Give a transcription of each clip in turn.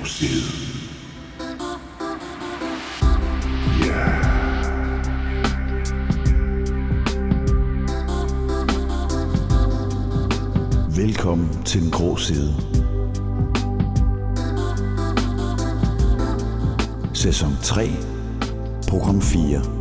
museet. side. Velkommen til den grå side. Sæson 3, program 4.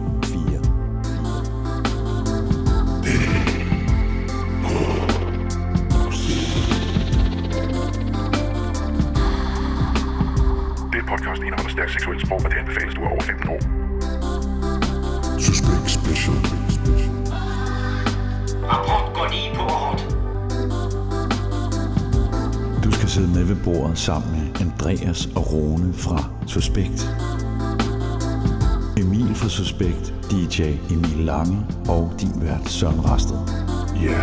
sammen med Andreas og Rune fra Suspekt. Emil fra Suspekt, DJ Emil Lange og din vært Søren Rasted. Ja.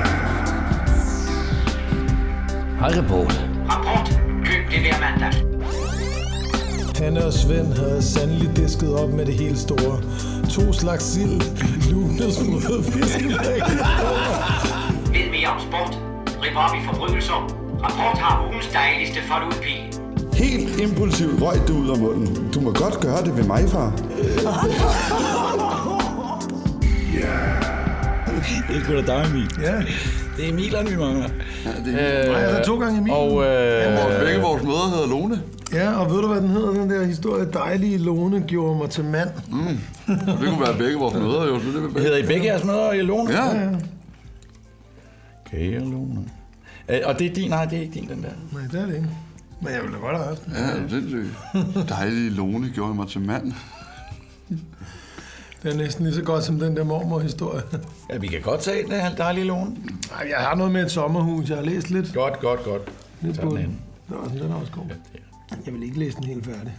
Hej, report. Rapport. Køb det hver mandag. Hanne og Svend havde sandelig disket op med det hele store. To slags sild, lunesmuld fiskeflæk. Ved mere om sport. Rip op i forbrydelser. Rapport har ugens dejligste forludpige. Helt impulsivt røg du ud af munden. Du må godt gøre det ved mig, far. Det er sgu da dig, Emil. Ja, Det er Emileren, vi mangler. Ja, det er jeg havde to gange Emil. Og øh, vores, begge vores mødre hedder Lone. Ja, og ved du, hvad den hedder, den der historie? Dejlige Lone gjorde mig til mand. Så det kunne være begge vores mødre, jo. Så det vil hedder I begge jeres mødre i Lone? Ja, Okay, Lone. Øh, og det er din, nej, det er ikke din, den der. Nej, det er det ikke. Men jeg ville da godt have haft den. ja, sindssygt. Dejlige Lone gjorde mig til mand. Det er næsten lige så godt som den der mormor-historie. Ja, vi kan godt tage den her dejlige Lone. Ej, jeg har noget med et sommerhus. Jeg har læst lidt, Godt, godt, godt. lidt på den. Nå, den er også god. Jeg vil ikke læse den helt færdig.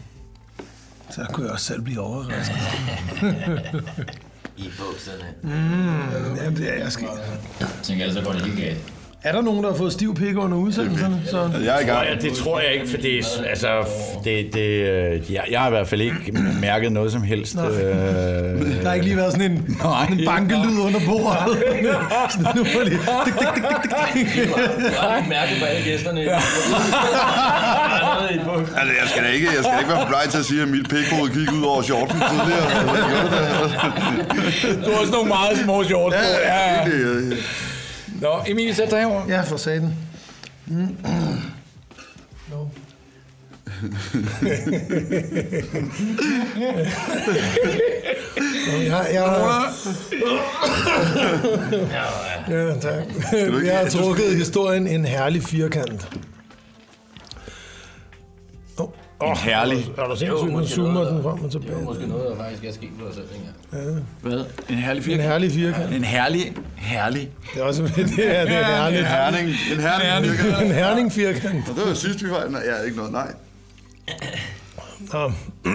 Så kunne jeg også selv blive overrasket. i bukserne. Jamen, det er jeg skal. Tænker jeg, så går det helt galt. Er der nogen, der har fået stiv pik under udsendelserne? Så... Jeg er i gang. Ja, det tror jeg ikke, for det, er- altså, det, det, øh, jeg, jeg har i hvert fald ikke mærket noget som helst. Øh, Der har ikke lige været sådan en, Nej. en bankelyd under bordet. Sådan, nu var lige... Dik, dik, dik, dik, dik. Jeg har ikke mærket på alle gæsterne. Altså, jeg skal da ikke, jeg skal ikke være for til at sige, at mit pikhoved gik ud over shorten tidligere. du har også nogle meget små shorts. Ja. Det, øh, Nå, Emil, sæt dig herovre. Ja, for satan. Mm. Jeg, jeg, har, ja, tak. jeg har trukket historien en herlig firkant. Oh, En herlig. er du sindssygt, nu zoomer den frem og tilbage. Det var måske noget, der faktisk er sket for os selv, ikke? Hvad? En herlig En firkant? herlig firkant. En herlig, herlig. Det er også det er, det er herligt. en herning. En herning. virker. En herning firkant. Og det var sidst, vi var... Nej, ja, ikke noget, nej. Nå.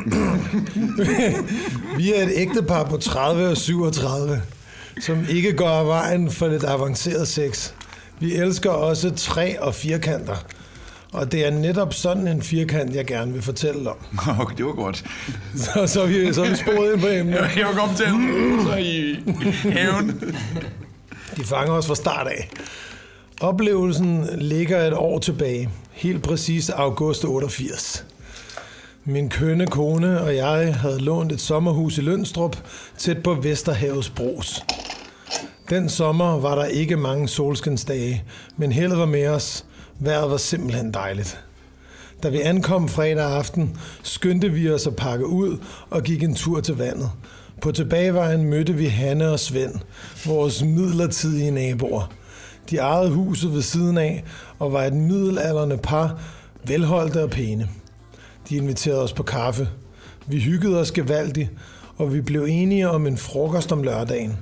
Vi er et ægtepar på 30 og 37, som ikke går af vejen for lidt avanceret sex. Vi elsker også træ og firkanter. Og det er netop sådan en firkant, jeg gerne vil fortælle om. Okay, det var godt. Så, så, vi, så vi sporet ind på emnet. Jeg var kommet til så i haven. De fanger os fra start af. Oplevelsen ligger et år tilbage. Helt præcis august 88. Min kønne kone og jeg havde lånt et sommerhus i Lønstrup, tæt på Vesterhavets Bros. Den sommer var der ikke mange solskinsdage, men heldet var med os. Vejret var simpelthen dejligt. Da vi ankom fredag aften, skyndte vi os at pakke ud og gik en tur til vandet. På tilbagevejen mødte vi Hanne og Svend, vores midlertidige naboer. De ejede huset ved siden af og var et middelalderne par, velholdte og pæne. De inviterede os på kaffe. Vi hyggede os gevaldigt, og vi blev enige om en frokost om lørdagen.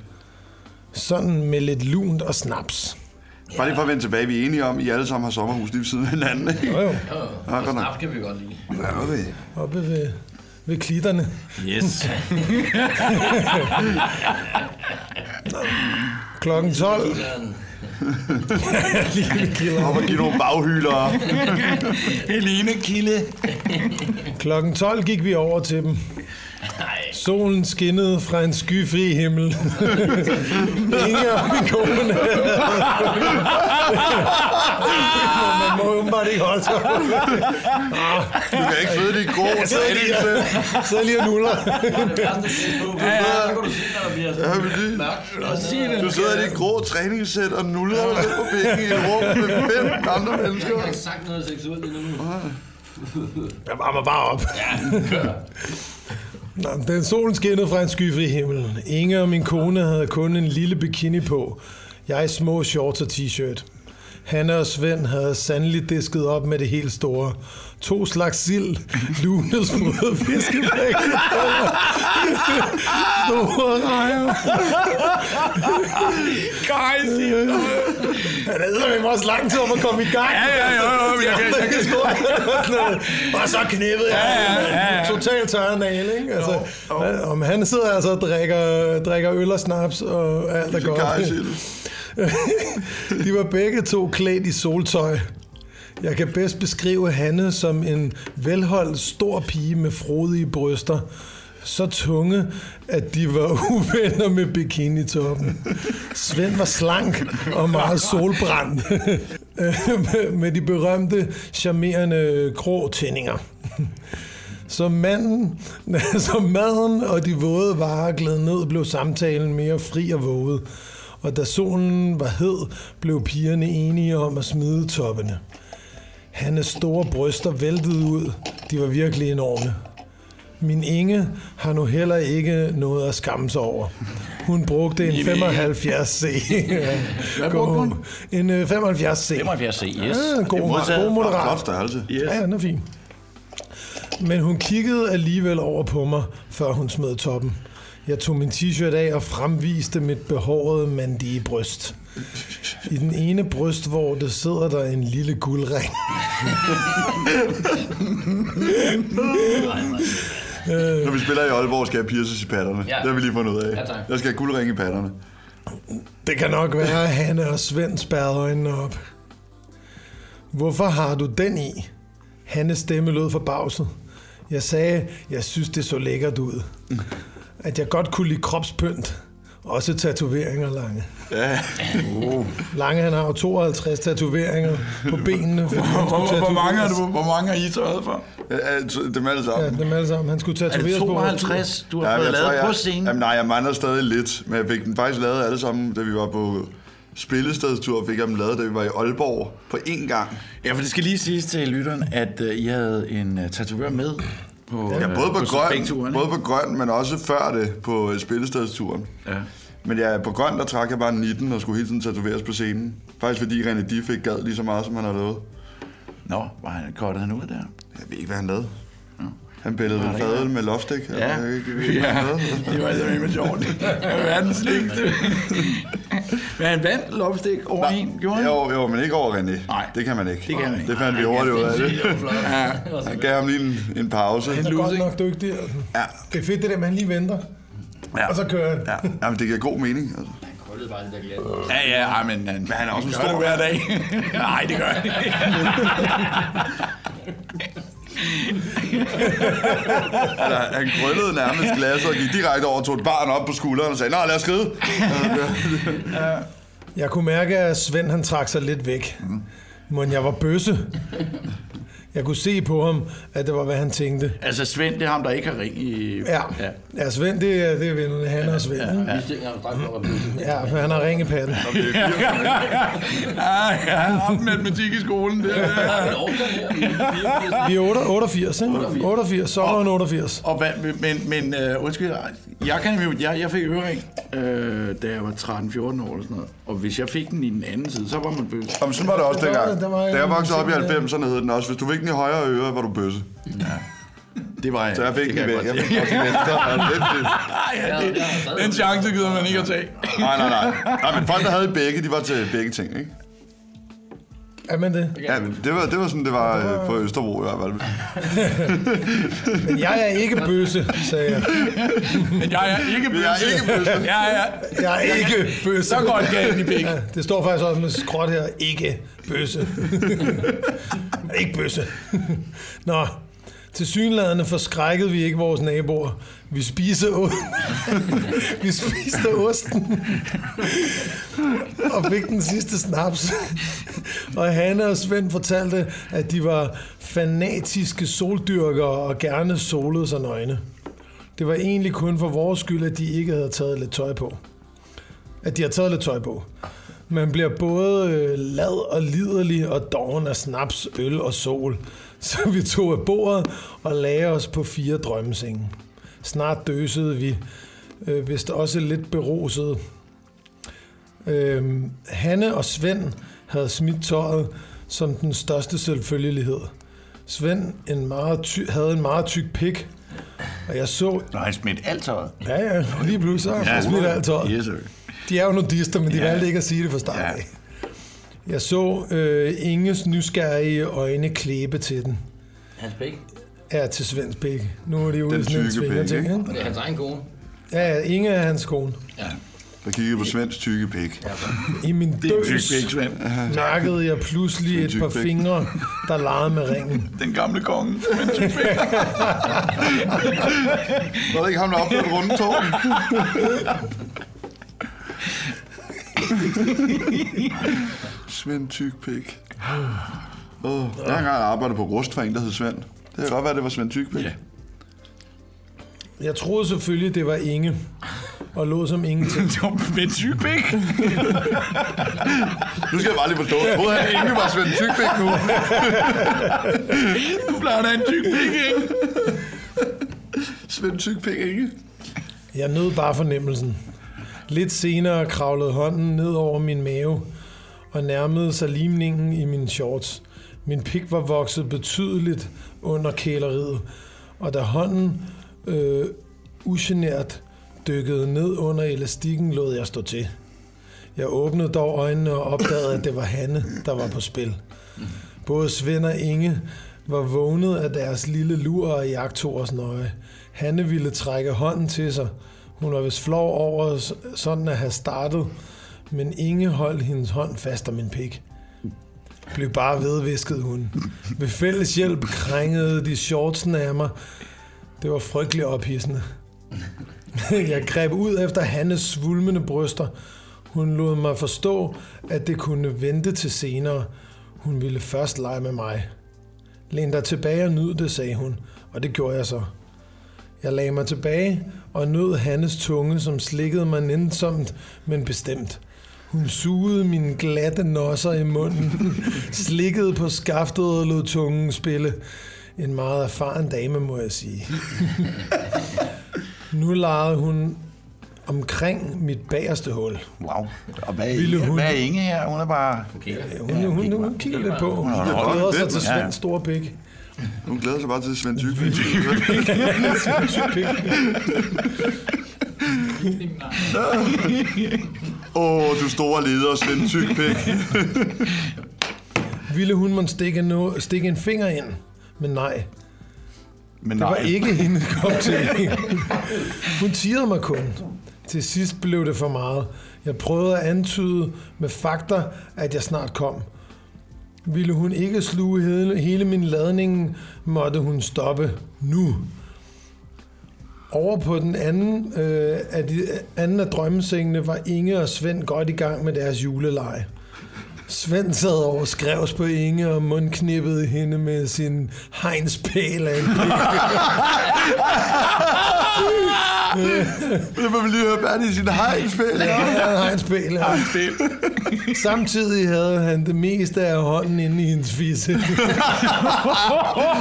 Sådan med lidt lunt og snaps. Bare lige for at vende tilbage, vi er enige om, at I alle sammen har sommerhus lige ved siden af hinanden, ikke? Jo jo, Ja. Snap kan vi godt lide. Ja, okay. oppe ved, ved klitterne. Yes. Klokken 12. Op og give nogle baghylere. Helene Kilde. Klokken 12 gik vi over til dem. Solen skinnede fra en skyfri himmel. Inger og min kone. Man må åbenbart ikke holde sig. Du kan ikke sidde i de grå træningssæt. Så lige og nuller. Ja, ja. Så du Ja, sidder i de grå træningssæt og nuller dig på bænken i et rum med fem andre mennesker. Jeg har ikke sagt noget seksuelt endnu. Jeg varmer bare op. Nå, den solen skinnede fra en skyfri himmel. Inge og min kone havde kun en lille bikini på. Jeg i små shorts og t-shirt. Hanne og Svend havde sandelig disket op med det helt store. To slags sild, lunesprøde fiskeflæk, store rejer. Guys, Ja, det hedder mig også lang tid om at komme i gang. Ja, ja, ja, ja, jeg kan- jeg kan- Og så knippede jeg Ja, ja, ja, ja. totalt tørre nale, ikke? Altså, ja, om han sidder altså og drikker, drikker øl og snaps, og alt er godt. De var begge to klædt i soltøj. Jeg kan bedst beskrive Hanne som en velholdt stor pige med frodige bryster. Så tunge, at de var uvenner med bikinitoppen. Svend var slank og meget solbrændt. Med- de berømte, charmerende grå tændinger. Så, manden, så maden og de våde varer gled ned, blev samtalen mere fri og våget. Og da solen var hed, blev pigerne enige om at smide toppene. Hannes store bryster væltede ud. De var virkelig enorme. Min Inge har nu heller ikke noget at skamme sig over. Hun brugte en 75C. Hvad brugte hun? En øh, 75C. 75 C, yes. Ja, god, god moderat. Flot størrelse. Yes. Ja, den er fin. Men hun kiggede alligevel over på mig, før hun smed toppen. Jeg tog min t-shirt af og fremviste mit behårede mandige bryst. I den ene brystvorte sidder der en lille guldring. Når vi spiller i Aalborg, skal jeg pierces i patterne. Ja. Det har vi lige fundet ud af. Ja, tak. Jeg skal have guldring i patterne. Det kan nok være, at Hanne og Svend spærrede øjnene op. Hvorfor har du den i? Hannes stemme lød forbavset. Jeg sagde, jeg synes, det så lækkert ud. At jeg godt kunne lide kropspynt. Også tatoveringer, Lange. Ja. Lange, han har jo 52 tatoveringer på benene. Hvor, hvor, hvor, mange tatoveres. du, hvor mange har I taget for? Ja, så Dem alle Ja, sammen. dem alle sammen. Han skulle Er det tatoveres på vores 52, du har Ja, fået jeg lavet jeg, på scenen? Jamen, nej, jeg mangler stadig lidt, men jeg fik den faktisk lavet alle sammen, da vi var på spillestedstur, fik jeg dem lavet, da vi var i Aalborg på én gang. Ja, for det skal lige siges til lytteren, at uh, I havde en uh, tatovør med på, Ja, øh, både på, grøn, suspekturen, både på grøn, men også før det på øh, spillestedsturen. Ja. Men ja, på grøn, der trak jeg bare 19 og skulle hele tiden tatoveres på scenen. Faktisk fordi René Diff ikke gad lige så meget, som han har lavet. Nå, var han, kortede han ud der? Jeg ved ikke, hvad han lavede. Han billede fadøl ikke? med loftstik. Ja, Jeg ved ikke, jeg ved lavede. det var altså med sjovt. Det var verdens længste. Men han vandt lopstik over en, gjorde han? Jo, jo, men ikke over René. Nej. det kan man ikke. Det kan man ikke. Det fandt vi hurtigt ud af det. Ja. Han gav ham lige en, en pause. Han er godt nok dygtig. altså. Ja, Det er fedt, det der, man lige venter. ja. Og så kører han. Ja, Jamen, det giver god mening. Altså. Han krøllede bare det der glas. Ja, ja, ej, men han, Men han er også en stor hver dag. Nej, det gør han ikke. Altså, han krøllede nærmest glasset og gik direkte over, tog et barn op på skulderen og sagde, Nå, lad os skride. Jeg kunne mærke, at Svend han trak sig lidt væk. Men jeg var bøsse. Jeg kunne se på ham, at det var, hvad han tænkte. Altså, Svend, det er ham, der ikke har ring i... Ja, ja. ja Svend, det er, det er vennerne. Han og Svend. Ja, og bliver ja, for han har ring i patten. Ja, ja, matematik i skolen. Det, er-. Vi er 8 88, ikke? 88, sommeren 88. Og hvad, men, men uh, undskyld, jeg, kan, jo- jeg, jeg fik ørering, øh, da jeg var 13-14 år eller sådan noget. Og hvis jeg fik den i den anden side, så var man bøs. Jamen, sådan var det også dengang. der var Da jeg voksede op i 90'erne hed den også, hvis du fik den i højre øre, var du bøsse. Det var jeg. Så jeg fik det den kan væk. jeg fik se. også en venstre. Ja, Ja, det, den chance gider man ikke at tage. Nej, nej, nej. Nej, men folk, der havde begge, de var til begge ting, ikke? Er man det? Ja, men det var, det var sådan, det var øh, på Østerbro i hvert fald. Men jeg er ikke bøsse, sagde jeg. Men jeg er ikke bøs. Jeg er ikke bøsse. Ja, ja. Jeg er ikke bøsse. Så går det galt i begge. Ja, det står faktisk også med skråt her. Ikke bøsse. ikke bøsse. Nå, til synlædende forskrækkede vi ikke vores naboer. Vi spiste, o- vi spiste osten og fik den sidste snaps. Og Hanne og Svend fortalte, at de var fanatiske soldyrkere og gerne solede sig nøgne. Det var egentlig kun for vores skyld, at de ikke havde taget lidt tøj på. At de har taget lidt tøj på. Man bliver både øh, lad og liderlig og doven af snaps, øl og sol. Så vi tog af bordet og lagde os på fire drømmesenge. Snart døsede vi, øh, vist også lidt beruset. Øh, Hanne og Svend havde smidt tøjet som den største selvfølgelighed. Svend en meget ty- havde en meget tyk pik, og jeg så... Når han smidt alt tøjet. Ja, ja, lige pludselig så har han smidt alt tøjet. Yes, sir. De er jo nudister, men de Ja. valgte ikke at sige det fra start Ja. Jeg så øh, Inges nysgerrige øjne klæbe til den. Hans pæk. Ja, til Svends pæk. Nu er de ude Den i sådan en tykke pik, svingerting, ikke? det er hans egen kone. Ja, ja, Inge er hans kone. Ja. Der kiggede på Svends tykke pik. I min Det døs mærkede jeg pludselig et par fingre, der legede med ringen. Den gamle konge. Var det ikke ham, der opførte runde tårn? Svend tyk pik. Oh, jeg har engang arbejdet på rust for en, der hed Svend. Det kan godt være, det var Svend tyk pik. Ja. Jeg troede selvfølgelig, det var Inge, og lå som ingenting. Det var med en tyk pik. Nu skal jeg bare lige forstå. Troede han ikke var Svend tyk pik nu? Nu bliver der en tyk pik, ikke? Svend tyk pik ikke? Jeg nød bare fornemmelsen. Lidt senere kravlede hånden ned over min mave og nærmede sig limningen i mine shorts. Min pik var vokset betydeligt under kæleriet, og da hånden øh, ugenert dykkede ned under elastikken, lod jeg stå til. Jeg åbnede dog øjnene og opdagede, at det var Hanne, der var på spil. Både Svend og Inge var vågnet af deres lille lur og jagtog os nøje. Hanne ville trække hånden til sig. Hun var vist flov over sådan at have startet, men Inge holdt hendes hånd fast om min pik. Blev bare vedvisket hun. Ved fælles hjælp krængede de shortsen af mig. Det var frygtelig ophidsende. Jeg greb ud efter Hannes svulmende bryster. Hun lod mig forstå, at det kunne vente til senere. Hun ville først lege med mig. Læn dig tilbage og nyd det, sagde hun, og det gjorde jeg så. Jeg lagde mig tilbage og nød Hannes tunge, som slikkede mig nænsomt, men bestemt. Hun sugede mine glatte nosser i munden, slikkede på skaftet og lod tungen spille. En meget erfaren dame, må jeg sige. Nu legede hun omkring mit bagerste hul. Wow. Og hvad er, Ville Inge? hun- hvad er Inge her? Hun er bare... Okay. Hun, hun, hun, hun kigger lidt på. Hun glæder sig til ja. Svends store pik. Hun glæder sig bare til Svend tyk pik. Åh, oh, du store leder, Svend tyk pik. Ville hun måtte stikke, no, stikke en finger ind? Men nej, Men det var ikke hendes kop til. Hun tirede mig kun. Til sidst blev det for meget. Jeg prøvede at antyde med fakta, at jeg snart kom. Ville hun ikke sluge hele, hele min ladning, måtte hun stoppe nu. Over på den anden, øh, af de, anden af drømmesengene var Inge og Svend godt i gang med deres juleleje. Svend sad over skrevs på Inge og mundknippede hende med sin hegnspæl af en pik. Det må vi lige høre Bernie i sin hegnspil. Ja, han har en spil. Ja. Samtidig havde han det meste af hånden inde i hendes fisse.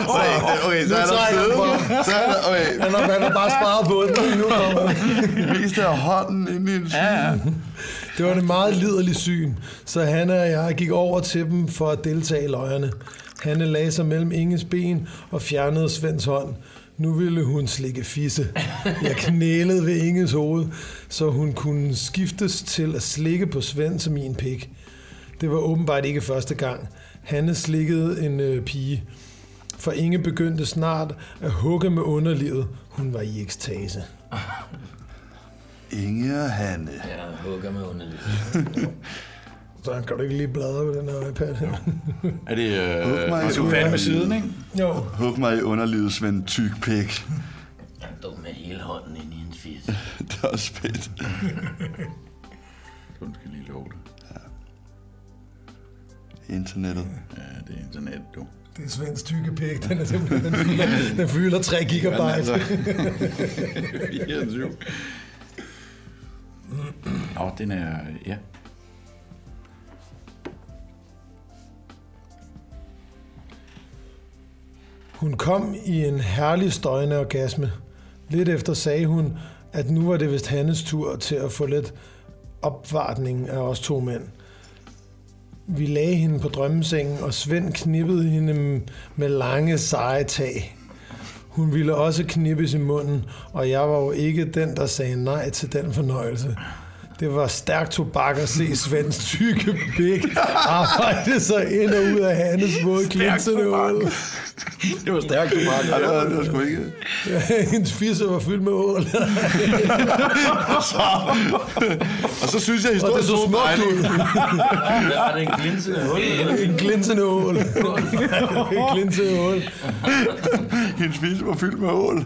Okay, okay, så er der jeg Så er der, okay, Han har, han har bare sparet på den. Nu kommer den. mest af hånden inde i en Ja, ja. Det var det meget liderligt syn, så Hanne og jeg gik over til dem for at deltage i løjerne. Hanne lagde sig mellem Inges ben og fjernede Svends hånd. Nu ville hun slikke fisse. Jeg knælede ved Inges hoved, så hun kunne skiftes til at slikke på Svend som min pik. Det var åbenbart ikke første gang. Hanne slikkede en øh, pige. For Inge begyndte snart at hugge med underlivet. Hun var i ekstase. Inge og Hanne. Ja, hugger med underligt. Så kan du ikke lige bladre på den her iPad her? Er det... Øh, mig du fat med underlivet. siden, ikke? Jo. Hug mig i underlivet, Svend Tyk Pik. Han stod med hele hånden ind i hendes fis. Det er også fedt. Du skal lige love det. Internettet. Ja, det er internet, du. Det er Svends tykke pæk. Den, er simpelthen, den, fylder, den fylder 3 gigabyte. Altså, 24. Nå, den er... Ja. Hun kom i en herlig støjende orgasme. Lidt efter sagde hun, at nu var det vist Hannes tur til at få lidt opvartning af os to mænd. Vi lagde hende på drømmesengen, og Svend knippede hende med lange, seje tag. Hun ville også knippes i munden, og jeg var jo ikke den, der sagde nej til den fornøjelse. Det var stærkt tobak at se Svends tykke pik arbejde sig ind og ud af Hannes våde klinsende ål. Det var stærkt, bare. Ej, det var, det var sgu ikke... Hendes fisse var fyldt med ål. Og så synes jeg, at Og det historien så smukt ud. Er det en glinsende hul. En glinsende ål. En glinsende ål. Hendes fisse var fyldt med ål.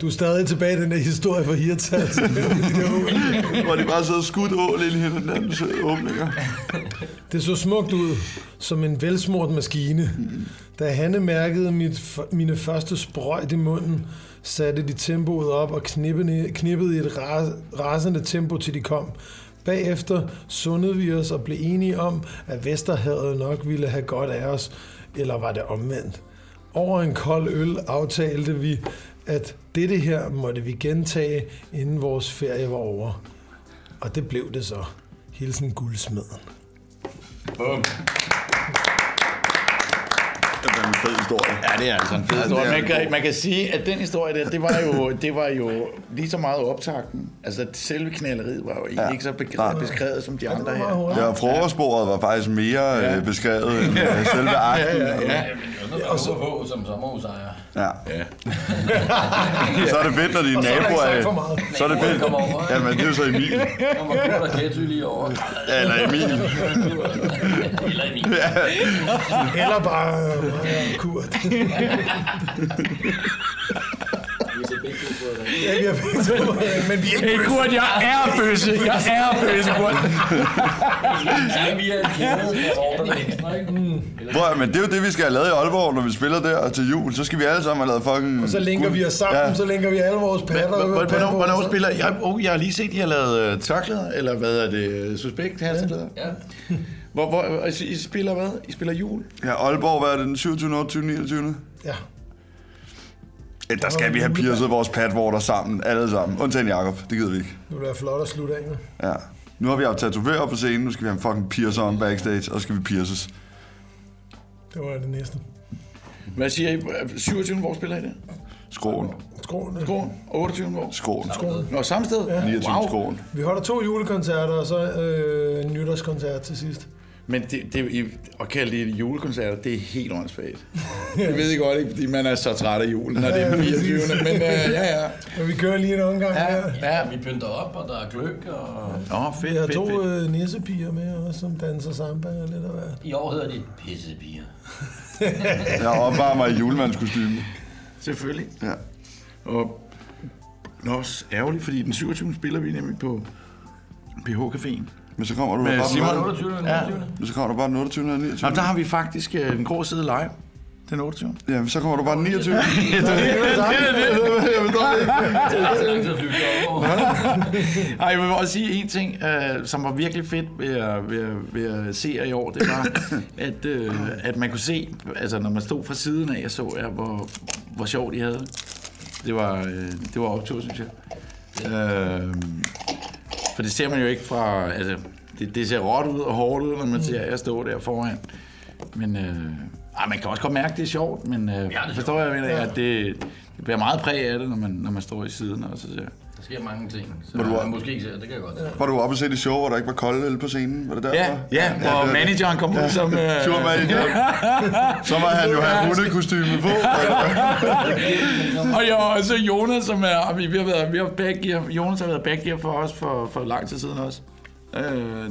Du er stadig tilbage i den der historie fra Hirtals. Ål. Hvor de bare sidder og skudt ål ind i hinandens åbninger. Det så smukt ud, som en velsmurt maskine. Da Hanne mærkede mit, mine første sprøjt i munden, satte de tempoet op og knippede, knippede i et ras- rasende tempo, til de kom. Bagefter sundede vi os og blev enige om, at Vesterhavet nok ville have godt af os, eller var det omvendt. Over en kold øl aftalte vi, at dette her måtte vi gentage, inden vores ferie var over. Og det blev det så. Hilsen guldsmeden. Bum. Det er en fed historie. Ja, det er altså en fed Ja, historie. Man kan, man kan sige, at den historie der, det var jo, det var jo lige så meget optakten. Altså, selve knalleriet var jo egentlig Ja. ikke så beskrevet, beskrevet som de andre her. Ja, frokostbordet var faktisk mere Ja. ja. beskrevet end øh, selve akten. Ja, ja, ja. Jeg og så på som sommerhusejer. Ja. Ja. Så er det fedt, når dine er naboer ikke er... Så er det fedt. Over. Jamen, det er jo så Emil. Kommer Kurt og Ketty lige over. Ja, eller Emil. Eller Emil. Eller bare øh, og Kurt. Ja, vi har begge to, men vi er ikke Hey, Kurt, jeg er bøsse. Jeg er bøsse, Kurt. Så vi er ikke? Prøv, at- men det er jo det, vi skal have lavet i Aalborg, når vi spiller der til jul. Så skal vi alle sammen have lavet fucking... Og så linker vi os sammen, Ja. så linker vi alle vores patter. Hvornår, hvornår spiller jeg? Oh, jeg har lige set, at I har lavet uh, tørklæder, eller hvad er det? Suspekt halsklæder? Ja. Hvor, hvor, I, I spiller hvad? I spiller jul? Ja, Aalborg, hvad er det, den 27. 28. 29. Ja. Ja, der skal vi have piercet vores patvorter sammen, alle sammen. Undtagen Jacob, det gider vi ikke. Nu er det flot at slutte af med. Ja. Nu har vi haft tatovører på scenen, nu skal vi have en fucking piercer om backstage, og så skal vi pierces. Det var det næste. Hvad siger I? 27. hvor spiller I det? Skråen. Skråen. Skråen? 28. hvor? Skråen. Nå, samme sted? Ja. 29. Wow. skråen. Vi holder to julekoncerter, og så øh, en nytårskoncert til sidst. Men det, det, I- at kalde det julekoncerter, det er helt åndssvagt. Jeg ved ikke godt, ikke, fordi man er så træt af julen, når det er den 24. Men uh, ja, ja. Og vi kører lige en omgang Ja, her. ja. Vi pynter op, og der er gløk, og Nå, fedt, Vi har fedt, to fedt. øh, nissepiger med også, som danser samba og lidt af hvert. i år hedder de pissepiger. Jeg opvarmer i julemandskostyme. Selvfølgelig. Ja. Og Nå, også ærgerligt, fordi den 27. spiller vi nemlig på PH Caféen. Men så kommer du Med bare Simon. den 28. Ja. 29. Men så kommer du bare den 28. og 29. Nå, der har vi faktisk øh, den grå side live. Den 28. Ja, så kommer du bare den 29. Det er flyve til Aalborg. Ej, jeg vil også sige en ting, øh, som var virkelig fedt ved at, ved, at, ved at se jer i år, det var, at, øh, at man kunne se, altså når man stod fra siden af, så jeg, hvor, hvor sjovt I havde. det. Det var, øh, det var optur, synes jeg. Øh, for det ser man jo ikke fra, altså, det, det ser råt ud og hårdt ud, når man ser jer stå der foran. Men øh, ej, man kan også godt mærke, at det er sjovt, men øh, er forstår jeg, mener, at det, det bliver meget præg af det, når man, når man står i siden. Og så ser. Der sker mange ting, så Hvor du- man måske ikke ser, det kan jeg godt se. Var du oppe og se det show, hvor der ikke var kolde øl på scenen? Var det derfor? Ja, ja, hvor det var- manageren kom ud som... Øh, Turmanager. Så må han jo have hundekostyme på. og jo, og så Jonas, som er... Vi, vi har været, vi har backgear, Jonas har været backgear for os for, for lang tid siden også. Øh,